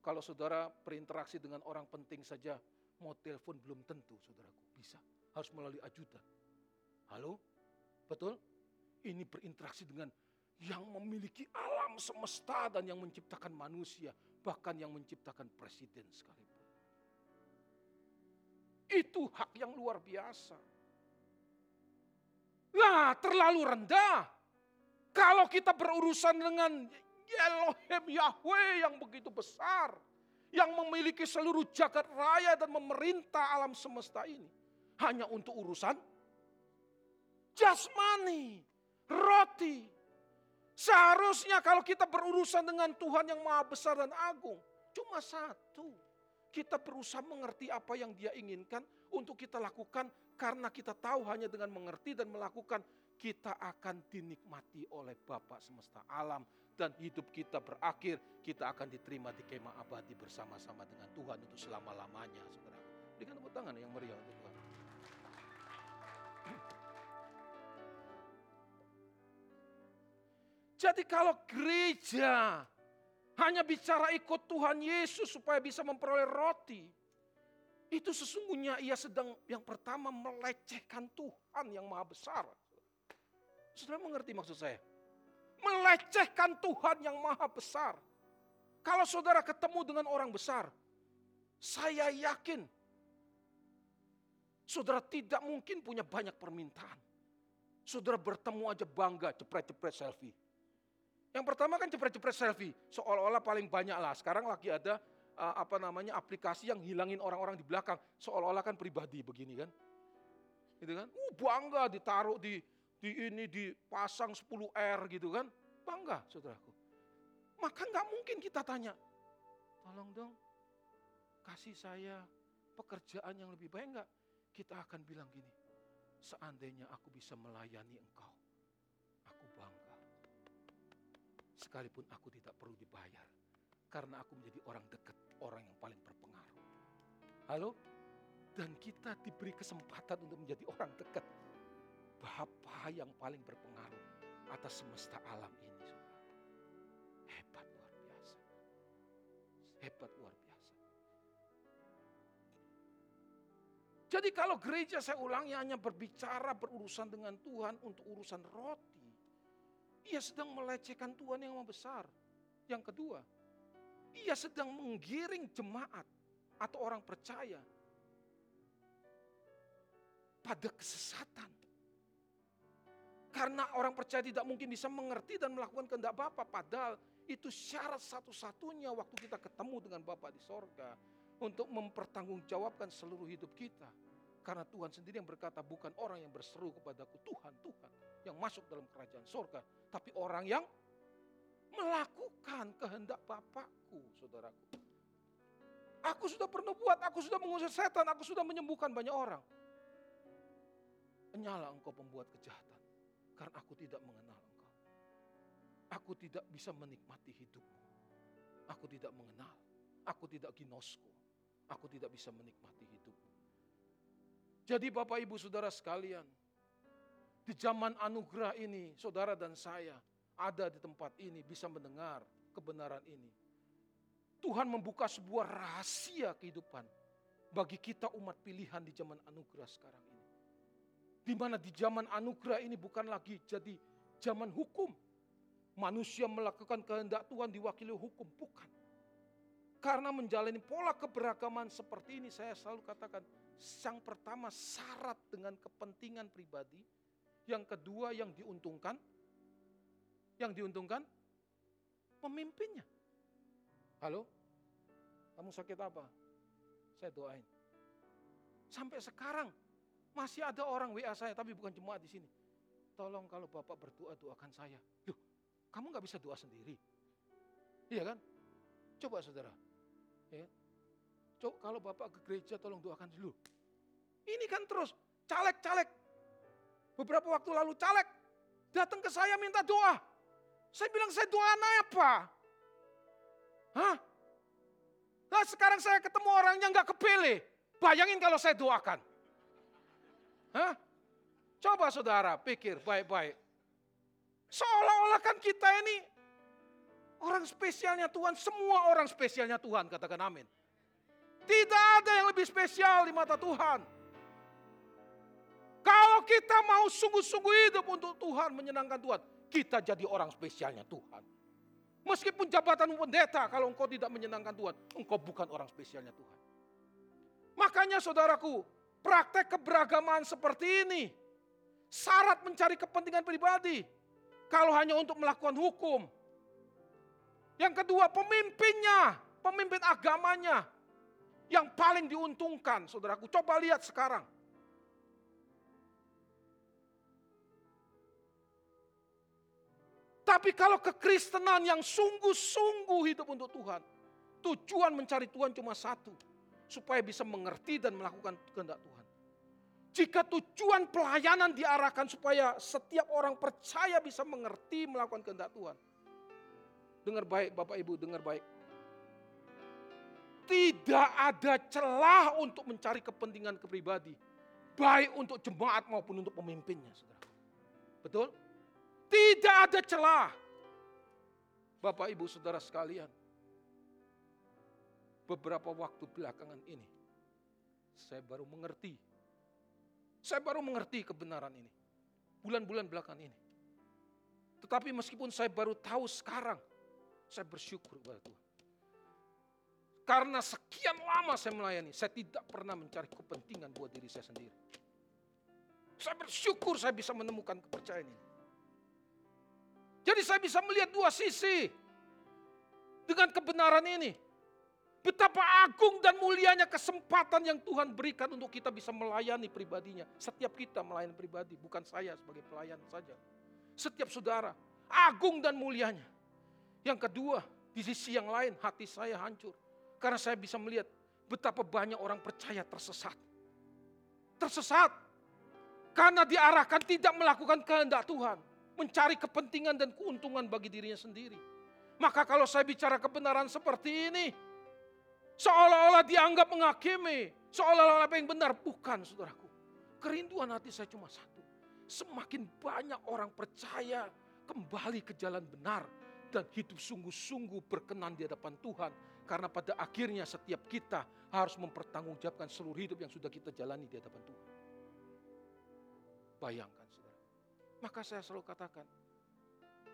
Kalau saudara berinteraksi dengan orang penting saja, mau telepon belum tentu saudaraku bisa. Harus melalui ajudan. Halo? Betul? Ini berinteraksi dengan yang memiliki alam semesta dan yang menciptakan manusia. Bahkan yang menciptakan presiden sekalipun. Itu hak yang luar biasa. Nah, terlalu rendah. Kalau kita berurusan dengan Elohim Yahweh yang begitu besar. Yang memiliki seluruh jagat raya dan memerintah alam semesta ini. Hanya untuk urusan jasmani, roti. Seharusnya kalau kita berurusan dengan Tuhan yang maha besar dan agung. Cuma satu. Kita berusaha mengerti apa yang dia inginkan untuk kita lakukan. Karena kita tahu hanya dengan mengerti dan melakukan kita akan dinikmati oleh Bapa semesta alam dan hidup kita berakhir, kita akan diterima di kemah abadi bersama-sama dengan Tuhan untuk selama-lamanya, saudara. Berikan tepuk tangan yang meriah untuk Tuhan. Jadi kalau gereja hanya bicara ikut Tuhan Yesus supaya bisa memperoleh roti, itu sesungguhnya ia sedang yang pertama melecehkan Tuhan yang maha besar. Saudara mengerti maksud saya? melecehkan Tuhan yang maha besar. Kalau saudara ketemu dengan orang besar, saya yakin saudara tidak mungkin punya banyak permintaan. Saudara bertemu aja bangga, cepret-cepret selfie. Yang pertama kan cepret-cepret selfie, seolah-olah paling banyak lah. Sekarang lagi ada uh, apa namanya aplikasi yang hilangin orang-orang di belakang, seolah-olah kan pribadi begini kan. Gitu kan? Uh, bangga ditaruh di di ini dipasang 10R gitu kan. Bangga saudaraku. Maka nggak mungkin kita tanya, tolong dong kasih saya pekerjaan yang lebih baik nggak? Kita akan bilang gini, seandainya aku bisa melayani engkau, Sekalipun aku tidak perlu dibayar, karena aku menjadi orang dekat, orang yang paling berpengaruh. Halo? Dan kita diberi kesempatan untuk menjadi orang dekat Bapa yang paling berpengaruh atas semesta alam ini. Hebat luar biasa. Hebat luar biasa. Jadi kalau gereja saya ulangi hanya berbicara berurusan dengan Tuhan untuk urusan roti. Ia sedang melecehkan Tuhan yang maha besar. Yang kedua, ia sedang menggiring jemaat atau orang percaya pada kesesatan. Karena orang percaya tidak mungkin bisa mengerti dan melakukan kehendak Bapa. Padahal itu syarat satu-satunya waktu kita ketemu dengan Bapa di sorga. Untuk mempertanggungjawabkan seluruh hidup kita. Karena Tuhan sendiri yang berkata bukan orang yang berseru kepadaku Tuhan, Tuhan. Yang masuk dalam kerajaan sorga. Tapi orang yang melakukan kehendak Bapakku, saudaraku. Aku sudah pernah buat, aku sudah mengusir setan, aku sudah menyembuhkan banyak orang. Nyala engkau pembuat kejahatan. Karena aku tidak mengenal engkau. Aku tidak bisa menikmati hidupmu. Aku tidak mengenal. Aku tidak ginosku. Aku tidak bisa menikmati hidupmu. Jadi Bapak Ibu Saudara sekalian, di zaman anugerah ini, saudara dan saya ada di tempat ini bisa mendengar kebenaran ini. Tuhan membuka sebuah rahasia kehidupan bagi kita umat pilihan di zaman anugerah sekarang ini. Di mana di zaman anugerah ini bukan lagi jadi zaman hukum. Manusia melakukan kehendak Tuhan diwakili hukum, bukan. Karena menjalani pola keberagaman seperti ini saya selalu katakan, yang pertama syarat dengan kepentingan pribadi, yang kedua yang diuntungkan, yang diuntungkan pemimpinnya. Halo? Kamu sakit apa? Saya doain. Sampai sekarang masih ada orang WA saya, tapi bukan jemaat di sini. Tolong kalau Bapak berdoa, doakan saya. Loh, kamu nggak bisa doa sendiri. Iya kan? Coba saudara. Ya. Coba kalau Bapak ke gereja, tolong doakan dulu. Ini kan terus, caleg-caleg. Beberapa waktu lalu caleg datang ke saya minta doa. Saya bilang, saya doa apa? Hah? Nah sekarang saya ketemu orangnya nggak kepilih. Bayangin kalau saya doakan. Hah? Coba saudara pikir baik-baik. Seolah-olah kan kita ini orang spesialnya Tuhan, semua orang spesialnya Tuhan, katakan amin. Tidak ada yang lebih spesial di mata Tuhan. Kalau kita mau sungguh-sungguh hidup untuk Tuhan, menyenangkan Tuhan, kita jadi orang spesialnya Tuhan. Meskipun jabatan pendeta, kalau engkau tidak menyenangkan Tuhan, engkau bukan orang spesialnya Tuhan. Makanya saudaraku, praktek keberagaman seperti ini, syarat mencari kepentingan pribadi, kalau hanya untuk melakukan hukum. Yang kedua, pemimpinnya, pemimpin agamanya, yang paling diuntungkan, saudaraku. Coba lihat sekarang. Tapi kalau kekristenan yang sungguh-sungguh hidup untuk Tuhan, tujuan mencari Tuhan cuma satu, supaya bisa mengerti dan melakukan kehendak Tuhan. Jika tujuan pelayanan diarahkan supaya setiap orang percaya bisa mengerti melakukan kehendak Tuhan. Dengar baik Bapak Ibu, dengar baik. Tidak ada celah untuk mencari kepentingan kepribadi. Baik untuk jemaat maupun untuk pemimpinnya. Saudara. Betul? Tidak ada celah. Bapak ibu saudara sekalian. Beberapa waktu belakangan ini. Saya baru mengerti. Saya baru mengerti kebenaran ini. Bulan-bulan belakangan ini. Tetapi meskipun saya baru tahu sekarang. Saya bersyukur kepada Tuhan. Karena sekian lama saya melayani, saya tidak pernah mencari kepentingan buat diri saya sendiri. Saya bersyukur saya bisa menemukan kepercayaan ini. Jadi saya bisa melihat dua sisi dengan kebenaran ini. Betapa agung dan mulianya kesempatan yang Tuhan berikan untuk kita bisa melayani pribadinya. Setiap kita melayani pribadi, bukan saya sebagai pelayan saja. Setiap saudara, agung dan mulianya. Yang kedua, di sisi yang lain hati saya hancur. Karena saya bisa melihat betapa banyak orang percaya tersesat. Tersesat. Karena diarahkan tidak melakukan kehendak Tuhan mencari kepentingan dan keuntungan bagi dirinya sendiri. Maka kalau saya bicara kebenaran seperti ini, seolah-olah dianggap menghakimi, seolah-olah apa yang benar, bukan saudaraku. Kerinduan hati saya cuma satu. Semakin banyak orang percaya kembali ke jalan benar dan hidup sungguh-sungguh berkenan di hadapan Tuhan. Karena pada akhirnya setiap kita harus mempertanggungjawabkan seluruh hidup yang sudah kita jalani di hadapan Tuhan. Bayangkan maka saya selalu katakan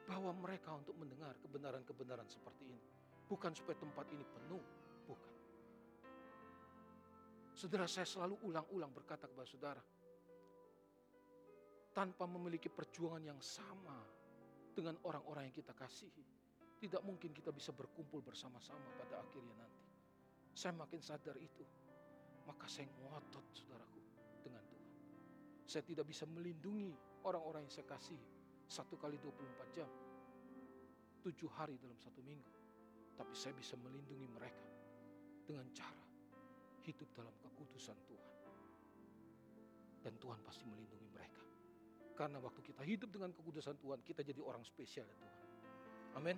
bahwa mereka untuk mendengar kebenaran-kebenaran seperti ini. Bukan supaya tempat ini penuh, bukan. Saudara saya selalu ulang-ulang berkata kepada saudara. Tanpa memiliki perjuangan yang sama dengan orang-orang yang kita kasihi. Tidak mungkin kita bisa berkumpul bersama-sama pada akhirnya nanti. Saya makin sadar itu. Maka saya ngotot saudaraku dengan Tuhan. Saya tidak bisa melindungi orang-orang yang saya kasih satu kali 24 jam. Tujuh hari dalam satu minggu. Tapi saya bisa melindungi mereka dengan cara hidup dalam kekudusan Tuhan. Dan Tuhan pasti melindungi mereka. Karena waktu kita hidup dengan kekudusan Tuhan, kita jadi orang spesial ya Tuhan. Amin.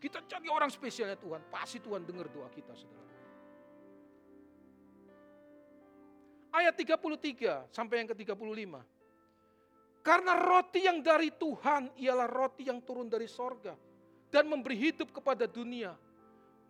Kita jadi orang spesial ya Tuhan. Pasti Tuhan dengar doa kita, saudara. Ayat 33 sampai yang ke-35. Karena roti yang dari Tuhan ialah roti yang turun dari sorga dan memberi hidup kepada dunia.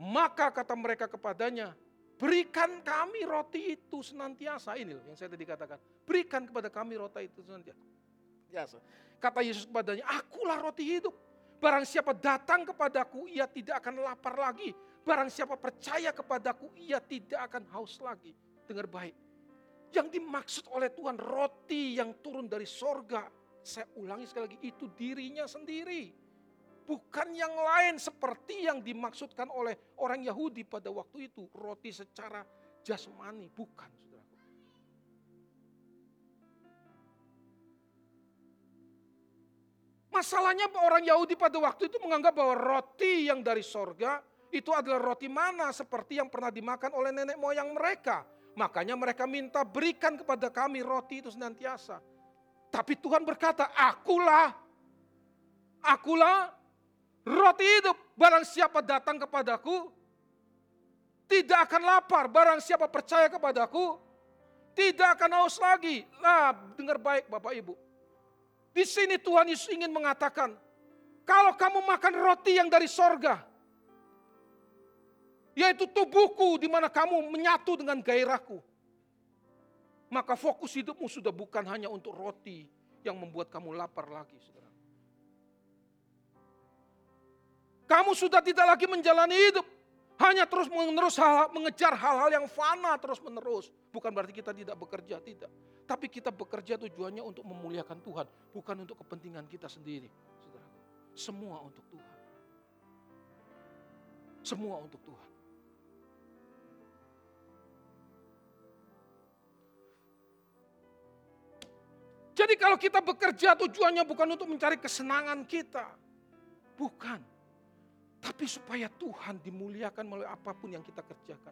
Maka kata mereka kepadanya, berikan kami roti itu senantiasa. Ini loh yang saya tadi katakan. Berikan kepada kami roti itu senantiasa. Kata Yesus kepadanya, akulah roti hidup. Barang siapa datang kepadaku, ia tidak akan lapar lagi. Barang siapa percaya kepadaku, ia tidak akan haus lagi. Dengar baik yang dimaksud oleh Tuhan roti yang turun dari sorga. Saya ulangi sekali lagi, itu dirinya sendiri. bukan yang lain seperti yang dimaksudkan oleh orang Yahudi pada waktu itu, roti secara jasmani, bukan saudaraku. Masalahnya orang Yahudi pada waktu itu menganggap bahwa roti yang dari sorga itu adalah roti mana seperti yang pernah dimakan oleh nenek moyang mereka. Makanya mereka minta berikan kepada kami roti itu senantiasa. Tapi Tuhan berkata, akulah, akulah roti hidup. Barang siapa datang kepadaku, tidak akan lapar. Barang siapa percaya kepadaku, tidak akan haus lagi. Nah, dengar baik Bapak Ibu. Di sini Tuhan Yesus ingin mengatakan, kalau kamu makan roti yang dari sorga, yaitu tubuhku di mana kamu menyatu dengan gairahku. Maka fokus hidupmu sudah bukan hanya untuk roti yang membuat kamu lapar lagi, saudara. Kamu sudah tidak lagi menjalani hidup hanya terus menerus hal, mengejar hal-hal yang fana terus menerus. Bukan berarti kita tidak bekerja, tidak. Tapi kita bekerja tujuannya untuk memuliakan Tuhan, bukan untuk kepentingan kita sendiri, saudara. Semua untuk Tuhan. Semua untuk Tuhan. Jadi kalau kita bekerja tujuannya bukan untuk mencari kesenangan kita. Bukan. Tapi supaya Tuhan dimuliakan melalui apa pun yang kita kerjakan.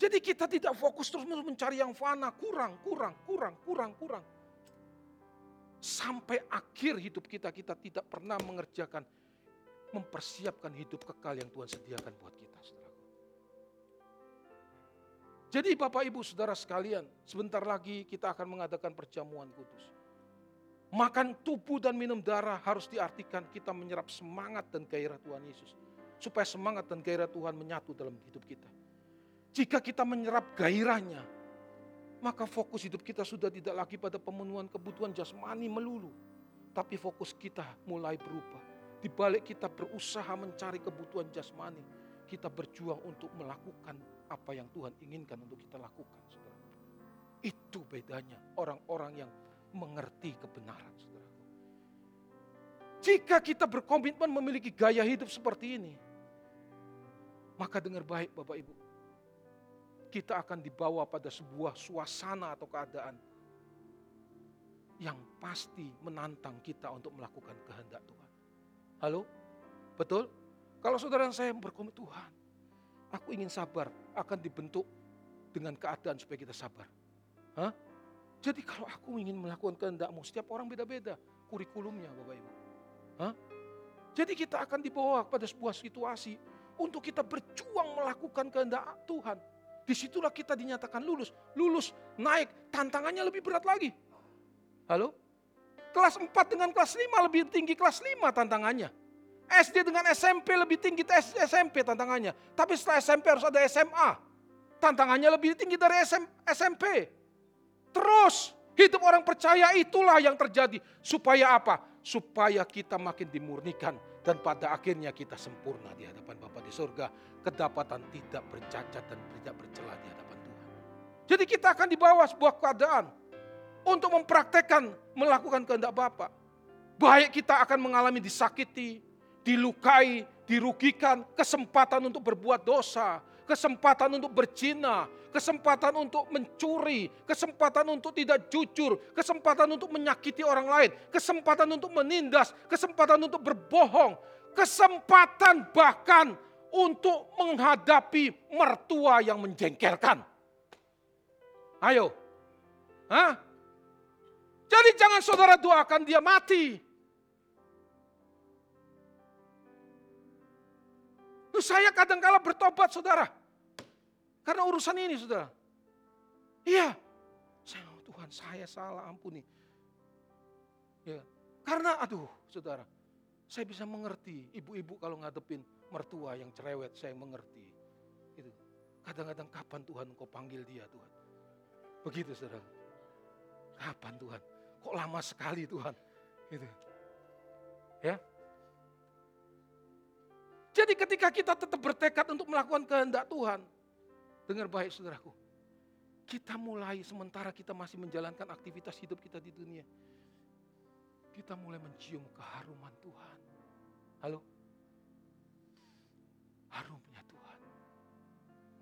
Jadi kita tidak fokus terus mencari yang fana, kurang, kurang, kurang, kurang, kurang. Sampai akhir hidup kita, kita tidak pernah mengerjakan, mempersiapkan hidup kekal yang Tuhan sediakan buat kita. Saudara. Jadi Bapak Ibu Saudara sekalian, sebentar lagi kita akan mengadakan perjamuan kudus. Makan tubuh dan minum darah harus diartikan kita menyerap semangat dan gairah Tuhan Yesus. Supaya semangat dan gairah Tuhan menyatu dalam hidup kita. Jika kita menyerap gairahnya, maka fokus hidup kita sudah tidak lagi pada pemenuhan kebutuhan jasmani melulu. Tapi fokus kita mulai berubah. Di balik kita berusaha mencari kebutuhan jasmani, kita berjuang untuk melakukan apa yang Tuhan inginkan untuk kita lakukan. Itu bedanya orang-orang yang mengerti kebenaran, saudaraku. Jika kita berkomitmen memiliki gaya hidup seperti ini, maka dengar baik Bapak Ibu, kita akan dibawa pada sebuah suasana atau keadaan yang pasti menantang kita untuk melakukan kehendak Tuhan. Halo? Betul? Kalau saudara saya berkomitmen Tuhan, aku ingin sabar akan dibentuk dengan keadaan supaya kita sabar. Hah? Jadi kalau aku ingin melakukan kehendakmu, setiap orang beda-beda kurikulumnya Bapak Ibu. Hah? Jadi kita akan dibawa pada sebuah situasi untuk kita berjuang melakukan kehendak Tuhan. Di situlah kita dinyatakan lulus. Lulus, naik, tantangannya lebih berat lagi. Halo? Kelas 4 dengan kelas 5 lebih tinggi kelas 5 tantangannya. SD dengan SMP lebih tinggi SMP tantangannya. Tapi setelah SMP harus ada SMA. Tantangannya lebih tinggi dari SMP. Terus hidup orang percaya itulah yang terjadi. Supaya apa? Supaya kita makin dimurnikan dan pada akhirnya kita sempurna di hadapan Bapa di surga. Kedapatan tidak bercacat dan tidak bercela di hadapan Tuhan. Jadi kita akan dibawa sebuah keadaan untuk mempraktekkan melakukan kehendak Bapa. Baik kita akan mengalami disakiti, dilukai, dirugikan, kesempatan untuk berbuat dosa, kesempatan untuk berzina, kesempatan untuk mencuri, kesempatan untuk tidak jujur, kesempatan untuk menyakiti orang lain, kesempatan untuk menindas, kesempatan untuk berbohong, kesempatan bahkan untuk menghadapi mertua yang menjengkelkan. Ayo. Hah? Jadi jangan saudara doakan dia mati. Loh, saya kadang-kala bertobat saudara. Karena urusan ini saudara. Iya. Saya, oh, Tuhan saya salah ampuni. Ya. Karena aduh saudara. Saya bisa mengerti ibu-ibu kalau ngadepin mertua yang cerewet saya mengerti. Itu. Kadang-kadang kapan Tuhan kau panggil dia Tuhan. Begitu saudara. Kapan Tuhan? Kok lama sekali Tuhan? Gitu. Ya, jadi ketika kita tetap bertekad untuk melakukan kehendak Tuhan, dengar baik saudaraku, kita mulai sementara kita masih menjalankan aktivitas hidup kita di dunia, kita mulai mencium keharuman Tuhan. Halo? Harumnya Tuhan.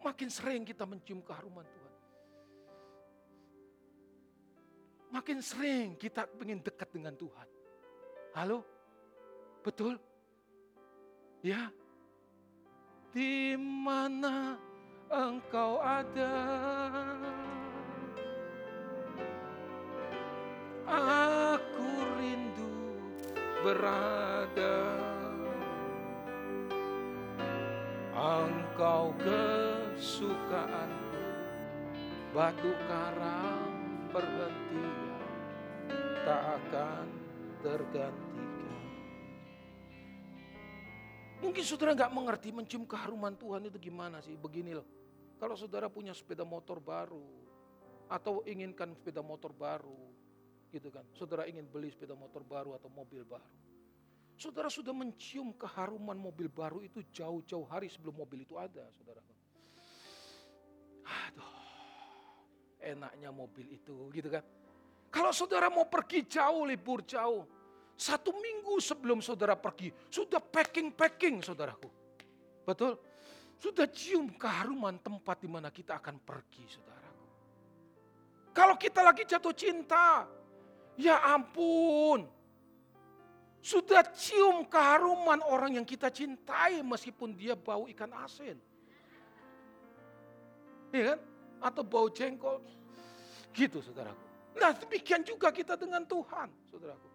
Makin sering kita mencium keharuman Tuhan. Makin sering kita ingin dekat dengan Tuhan. Halo? Betul? Ya? Di mana engkau ada? Aku rindu berada. Engkau kesukaanku, batu karang perhentian tak akan tergantikan. Mungkin saudara nggak mengerti mencium keharuman Tuhan itu gimana sih? Begini loh, kalau saudara punya sepeda motor baru atau inginkan sepeda motor baru, gitu kan? Saudara ingin beli sepeda motor baru atau mobil baru. Saudara sudah mencium keharuman mobil baru itu jauh-jauh hari sebelum mobil itu ada, saudara. Aduh, enaknya mobil itu, gitu kan? Kalau saudara mau pergi jauh, libur jauh, satu minggu sebelum saudara pergi, sudah packing-packing saudaraku. Betul? Sudah cium keharuman tempat di mana kita akan pergi saudaraku. Kalau kita lagi jatuh cinta, ya ampun. Sudah cium keharuman orang yang kita cintai meskipun dia bau ikan asin. Iya kan? Atau bau jengkol. Gitu saudaraku. Nah demikian juga kita dengan Tuhan, saudaraku.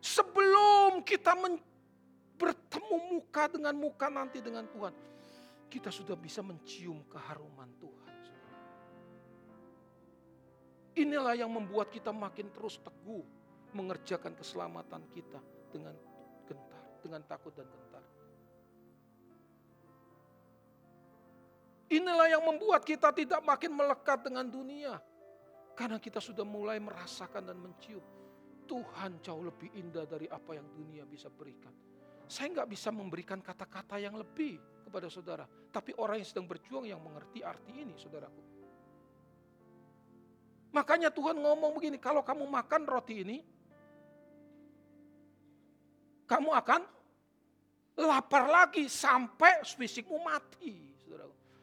Sebelum kita bertemu muka dengan muka nanti dengan Tuhan, kita sudah bisa mencium keharuman Tuhan. Inilah yang membuat kita makin terus teguh mengerjakan keselamatan kita dengan gentar, dengan takut dan gentar. Inilah yang membuat kita tidak makin melekat dengan dunia. Karena kita sudah mulai merasakan dan mencium. Tuhan jauh lebih indah dari apa yang dunia bisa berikan. Saya nggak bisa memberikan kata-kata yang lebih kepada saudara. Tapi orang yang sedang berjuang yang mengerti arti ini saudaraku. Makanya Tuhan ngomong begini, kalau kamu makan roti ini, kamu akan lapar lagi sampai fisikmu mati.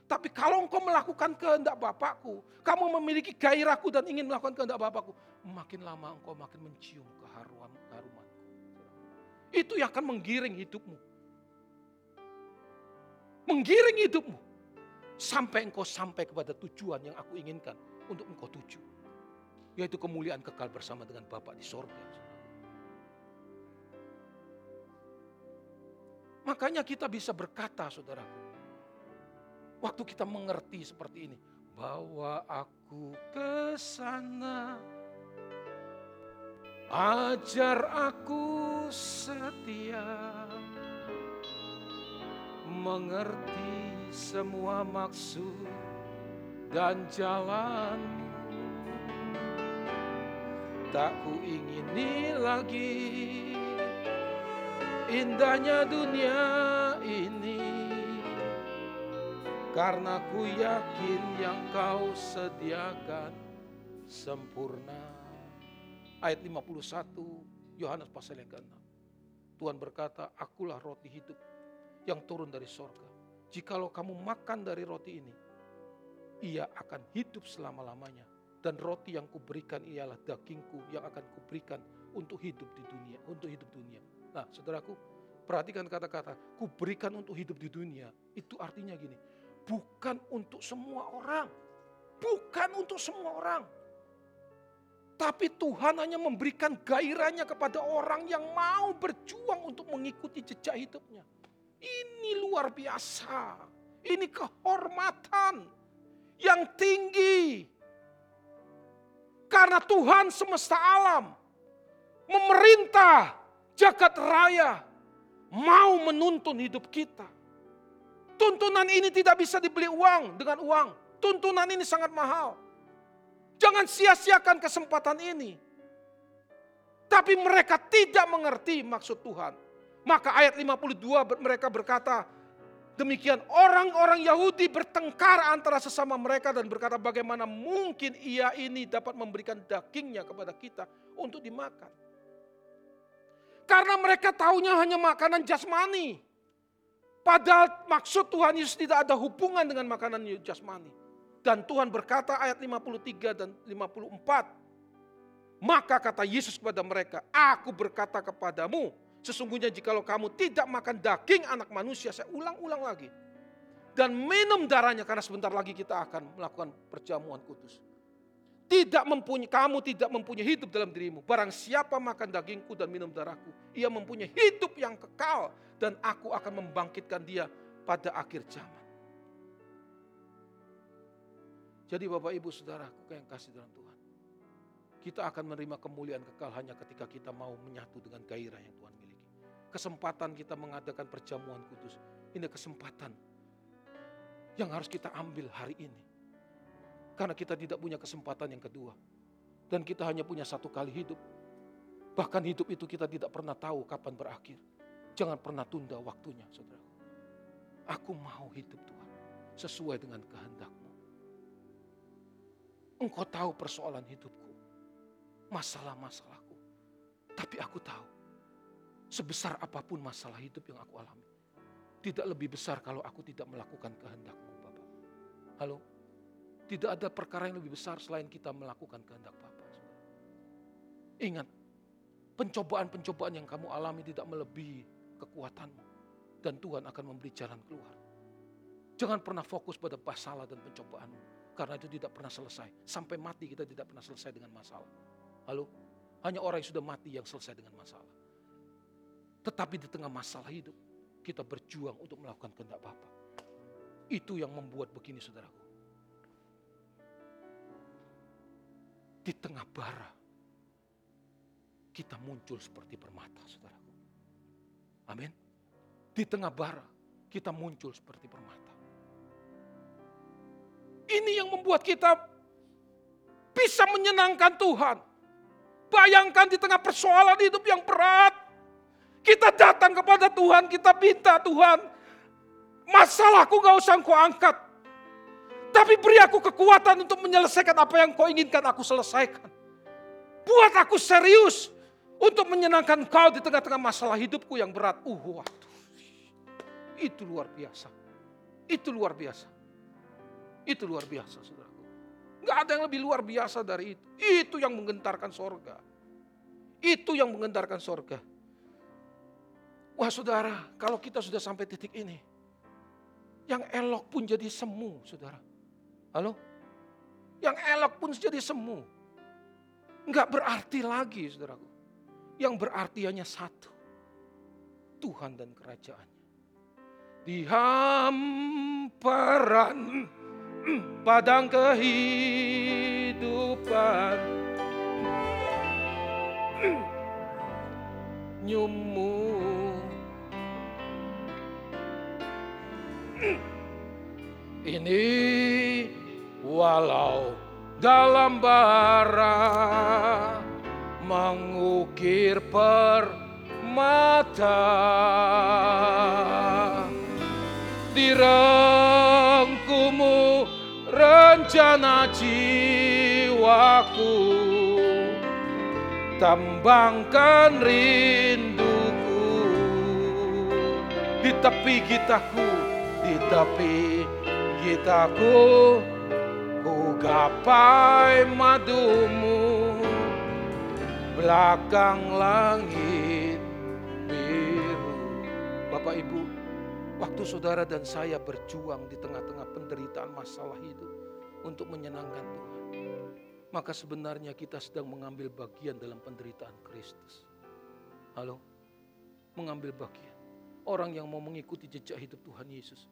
Tapi kalau engkau melakukan kehendak Bapakku, kamu memiliki gairahku dan ingin melakukan kehendak Bapakku, makin lama engkau makin mencium keharuan. Itu yang akan menggiring hidupmu. Menggiring hidupmu. Sampai engkau sampai kepada tujuan yang aku inginkan untuk engkau tuju. Yaitu kemuliaan kekal bersama dengan Bapak di sorga. Makanya kita bisa berkata saudaraku, Waktu kita mengerti seperti ini, bawa aku ke sana. Ajar aku setia mengerti semua maksud dan jalan. Tak ku ingini lagi indahnya dunia ini karena ku yakin yang kau sediakan sempurna. Ayat 51 Yohanes pasal yang ke-6. Tuhan berkata, akulah roti hidup yang turun dari sorga. Jikalau kamu makan dari roti ini, ia akan hidup selama-lamanya. Dan roti yang kuberikan ialah dagingku yang akan kuberikan untuk hidup di dunia, untuk hidup dunia. Nah, saudaraku, perhatikan kata-kata, kuberikan untuk hidup di dunia. Itu artinya gini, bukan untuk semua orang. Bukan untuk semua orang. Tapi Tuhan hanya memberikan gairahnya kepada orang yang mau berjuang untuk mengikuti jejak hidupnya. Ini luar biasa. Ini kehormatan yang tinggi. Karena Tuhan semesta alam memerintah jagat raya mau menuntun hidup kita. Tuntunan ini tidak bisa dibeli uang dengan uang. Tuntunan ini sangat mahal. Jangan sia-siakan kesempatan ini. Tapi mereka tidak mengerti maksud Tuhan. Maka ayat 52 mereka berkata, demikian orang-orang Yahudi bertengkar antara sesama mereka dan berkata bagaimana mungkin ia ini dapat memberikan dagingnya kepada kita untuk dimakan. Karena mereka taunya hanya makanan jasmani. Padahal maksud Tuhan Yesus tidak ada hubungan dengan makanan jasmani. Dan Tuhan berkata ayat 53 dan 54. Maka kata Yesus kepada mereka, aku berkata kepadamu, sesungguhnya jikalau kamu tidak makan daging anak manusia, saya ulang-ulang lagi. Dan minum darahnya karena sebentar lagi kita akan melakukan perjamuan kudus. Tidak mempunyai, kamu tidak mempunyai hidup dalam dirimu. Barang siapa makan dagingku dan minum darahku, ia mempunyai hidup yang kekal. Dan aku akan membangkitkan dia pada akhir zaman. Jadi Bapak Ibu Saudaraku yang kasih dalam Tuhan. Kita akan menerima kemuliaan kekal hanya ketika kita mau menyatu dengan gairah yang Tuhan miliki. Kesempatan kita mengadakan perjamuan kudus. Ini kesempatan yang harus kita ambil hari ini. Karena kita tidak punya kesempatan yang kedua. Dan kita hanya punya satu kali hidup. Bahkan hidup itu kita tidak pernah tahu kapan berakhir. Jangan pernah tunda waktunya, saudara. Aku mau hidup Tuhan sesuai dengan kehendakmu. Engkau tahu persoalan hidupku masalah-masalahku. Tapi aku tahu, sebesar apa pun masalah hidup yang aku alami, tidak lebih besar kalau aku tidak melakukan kehendakmu, Bapak. Halo? Tidak ada perkara yang lebih besar selain kita melakukan kehendak Bapak. Ingat, pencobaan-pencobaan yang kamu alami tidak melebihi kekuatanmu. Dan Tuhan akan memberi jalan keluar. Jangan pernah fokus pada masalah dan pencobaanmu. Karena itu tidak pernah selesai. Sampai mati kita tidak pernah selesai dengan masalah. Halo? Hanya orang yang sudah mati yang selesai dengan masalah. Tetapi di tengah masalah hidup, kita berjuang untuk melakukan kehendak Bapa. Itu yang membuat begini saudaraku. Di tengah bara, kita muncul seperti permata saudaraku. Amin. Di tengah bara, kita muncul seperti permata. Ini yang membuat kita bisa menyenangkan Tuhan. Bayangkan di tengah persoalan hidup yang berat. Kita datang kepada Tuhan, kita minta Tuhan. Masalahku gak usah engkau angkat. Tapi beri aku kekuatan untuk menyelesaikan apa yang kau inginkan aku selesaikan. Buat aku serius untuk menyenangkan kau di tengah-tengah masalah hidupku yang berat. Uh, waduh. Itu luar biasa. Itu luar biasa. Itu luar biasa, saudara. Gak ada yang lebih luar biasa dari itu. Itu yang menggentarkan sorga. Itu yang menggentarkan sorga. Wah saudara, kalau kita sudah sampai titik ini. Yang elok pun jadi semu, saudara. Halo? Yang elok pun jadi semu. Enggak berarti lagi, saudaraku. Yang berarti hanya satu. Tuhan dan kerajaannya. Di hamparan padang kehidupan. Nyumu ini walau dalam bara mengukir permata dirangkumu rencana jiwaku tambangkan rinduku. Di tepi gitaku di tepi gitaku ku gapai madumu. Belakang langit biru. Bapak Ibu waktu saudara dan saya berjuang di tengah-tengah penderitaan masalah hidup untuk menyenangkan Tuhan maka sebenarnya kita sedang mengambil bagian dalam penderitaan Kristus. Halo? Mengambil bagian. Orang yang mau mengikuti jejak hidup Tuhan Yesus,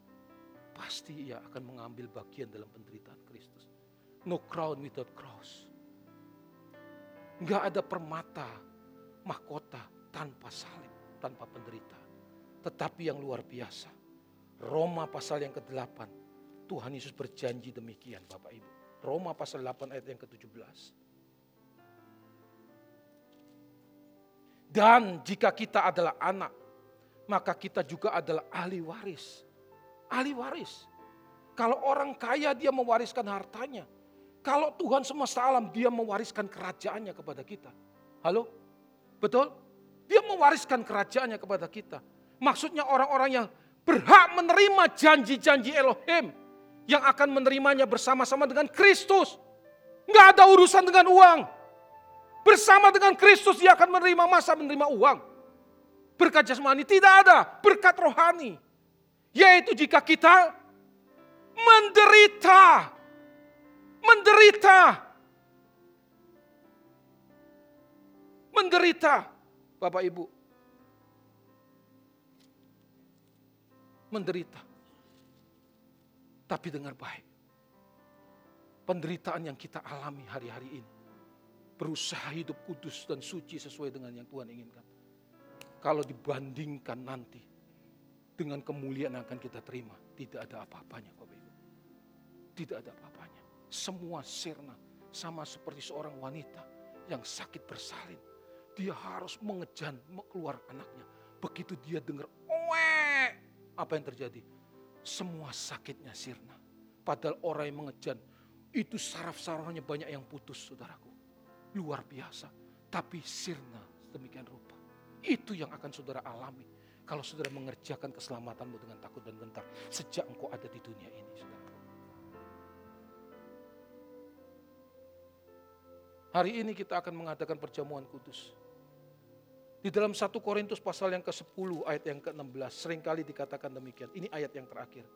pasti ia akan mengambil bagian dalam penderitaan Kristus. No crown without cross. Enggak ada permata, mahkota tanpa salib, tanpa penderitaan. Tetapi yang luar biasa, Roma pasal yang ke-8, Tuhan Yesus berjanji demikian Bapak Ibu. Roma pasal 8 ayat yang ke-17. Dan jika kita adalah anak, maka kita juga adalah ahli waris. Ahli waris. Kalau orang kaya dia mewariskan hartanya. Kalau Tuhan semesta alam dia mewariskan kerajaannya kepada kita. Halo? Betul? Dia mewariskan kerajaannya kepada kita. Maksudnya orang-orang yang berhak menerima janji-janji Elohim yang akan menerimanya bersama-sama dengan Kristus. Nggak ada urusan dengan uang. Bersama dengan Kristus dia akan menerima masa menerima uang. Berkat jasmani tidak ada, berkat rohani. Yaitu jika kita menderita. Menderita. Menderita. Bapak Ibu. Menderita. Tapi dengar baik. Penderitaan yang kita alami hari-hari ini. Berusaha hidup kudus dan suci sesuai dengan yang Tuhan inginkan. Kalau dibandingkan nanti dengan kemuliaan yang akan kita terima, tidak ada apa-apanya Bapak Ibu. Tidak ada apa-apanya. Semua sirna sama seperti seorang wanita yang sakit bersalin. Dia harus mengejan keluar anaknya. Begitu dia dengar, apa yang terjadi? Semua sakitnya sirna. Padahal orang yang mengejan, itu saraf-sarafnya banyak yang putus saudaraku. Luar biasa. Tapi sirna demikian rupa. Itu yang akan saudara alami. Kalau saudara mengerjakan keselamatanmu dengan takut dan gentar. Sejak engkau ada di dunia ini. Saudara. Hari ini kita akan mengadakan perjamuan kudus. Di dalam 1 Korintus pasal yang ke-10 ayat yang ke-16 sering kali dikatakan demikian. Ini ayat yang terakhir.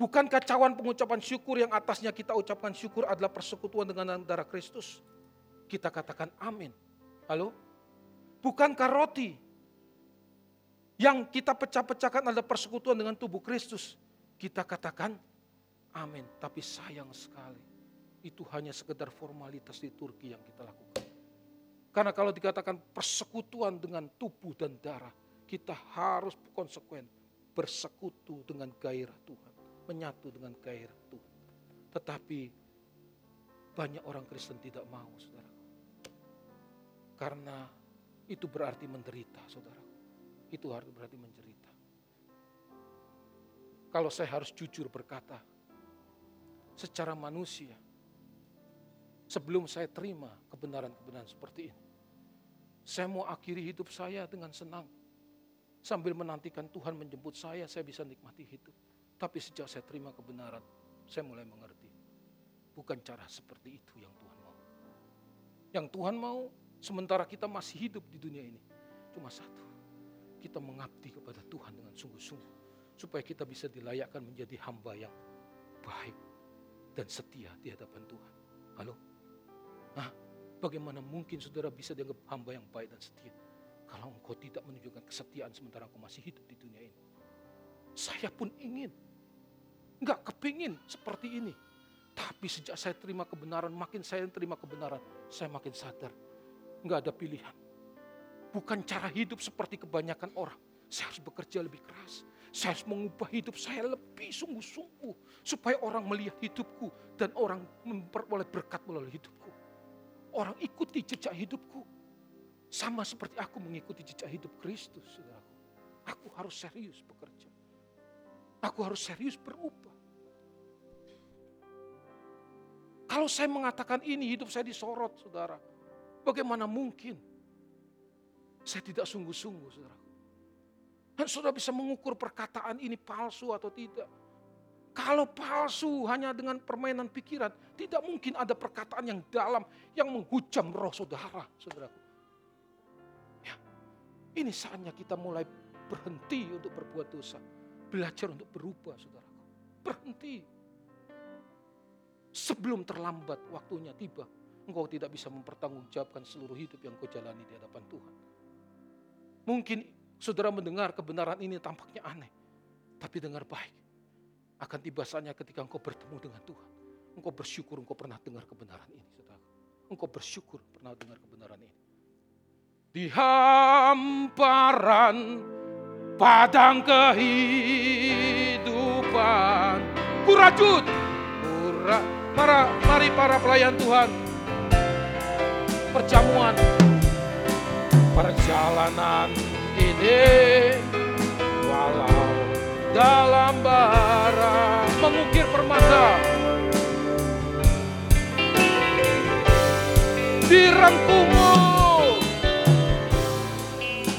Bukan kacauan pengucapan syukur yang atasnya kita ucapkan syukur adalah persekutuan dengan darah Kristus. Kita katakan amin. Halo? Bukankah roti yang kita pecah-pecahkan adalah persekutuan dengan tubuh Kristus? Kita katakan amin. Tapi sayang sekali. Itu hanya sekedar formalitas di Turki yang kita lakukan. Karena kalau dikatakan persekutuan dengan tubuh dan darah, kita harus konsekuen bersekutu dengan gairah Tuhan, menyatu dengan gairah Tuhan. Tetapi banyak orang Kristen tidak mau, saudara. Karena itu berarti menderita, saudara. Itu harus berarti menderita. Kalau saya harus jujur berkata, secara manusia, sebelum saya terima kebenaran-kebenaran seperti ini. Saya mau akhiri hidup saya dengan senang. Sambil menantikan Tuhan menjemput saya, saya bisa nikmati hidup. Tapi sejak saya terima kebenaran, saya mulai mengerti. Bukan cara seperti itu yang Tuhan mau. Yang Tuhan mau, sementara kita masih hidup di dunia ini, cuma satu. Kita mengabdi kepada Tuhan dengan sungguh-sungguh. Supaya kita bisa dilayakkan menjadi hamba yang baik dan setia di hadapan Tuhan. Halo? Nah, bagaimana mungkin saudara bisa dianggap hamba yang baik dan setia? Kalau engkau tidak menunjukkan kesetiaan sementara engkau masih hidup di dunia ini. Saya pun ingin. Enggak kepingin seperti ini. Tapi sejak saya terima kebenaran, makin saya terima kebenaran, saya makin sadar. Enggak ada pilihan. Bukan cara hidup seperti kebanyakan orang. Saya harus bekerja lebih keras. Saya harus mengubah hidup saya lebih sungguh-sungguh. Supaya orang melihat hidupku dan orang memperoleh berkat melalui hidupku. Orang ikuti jejak hidupku. Sama seperti aku mengikuti jejak hidup Kristus, saudaraku. Aku harus serius bekerja. Aku harus serius berubah. Kalau saya mengatakan ini hidup saya disorot, saudara. Bagaimana mungkin? Saya tidak sungguh-sungguh, saudara. Dan saudara bisa mengukur perkataan ini palsu atau tidak. Kalau palsu hanya dengan permainan pikiran, tidak mungkin ada perkataan yang dalam yang menghujam roh saudara, saudara. Ya, ini saatnya kita mulai berhenti untuk berbuat dosa, belajar untuk berubah, saudara. Berhenti. Sebelum terlambat waktunya tiba, engkau tidak bisa mempertanggungjawabkan seluruh hidup yang kau jalani di hadapan Tuhan. Mungkin saudara mendengar kebenaran ini tampaknya aneh, tapi dengar baik akan tiba saatnya ketika engkau bertemu dengan Tuhan. Engkau bersyukur engkau pernah dengar kebenaran ini. Saudara. Engkau bersyukur pernah dengar kebenaran ini. Di hamparan padang kehidupan. Kurajut. Kura, para, mari para pelayan Tuhan. Perjamuan. Perjalanan ini dalam bara mengukir permata. Dirangkum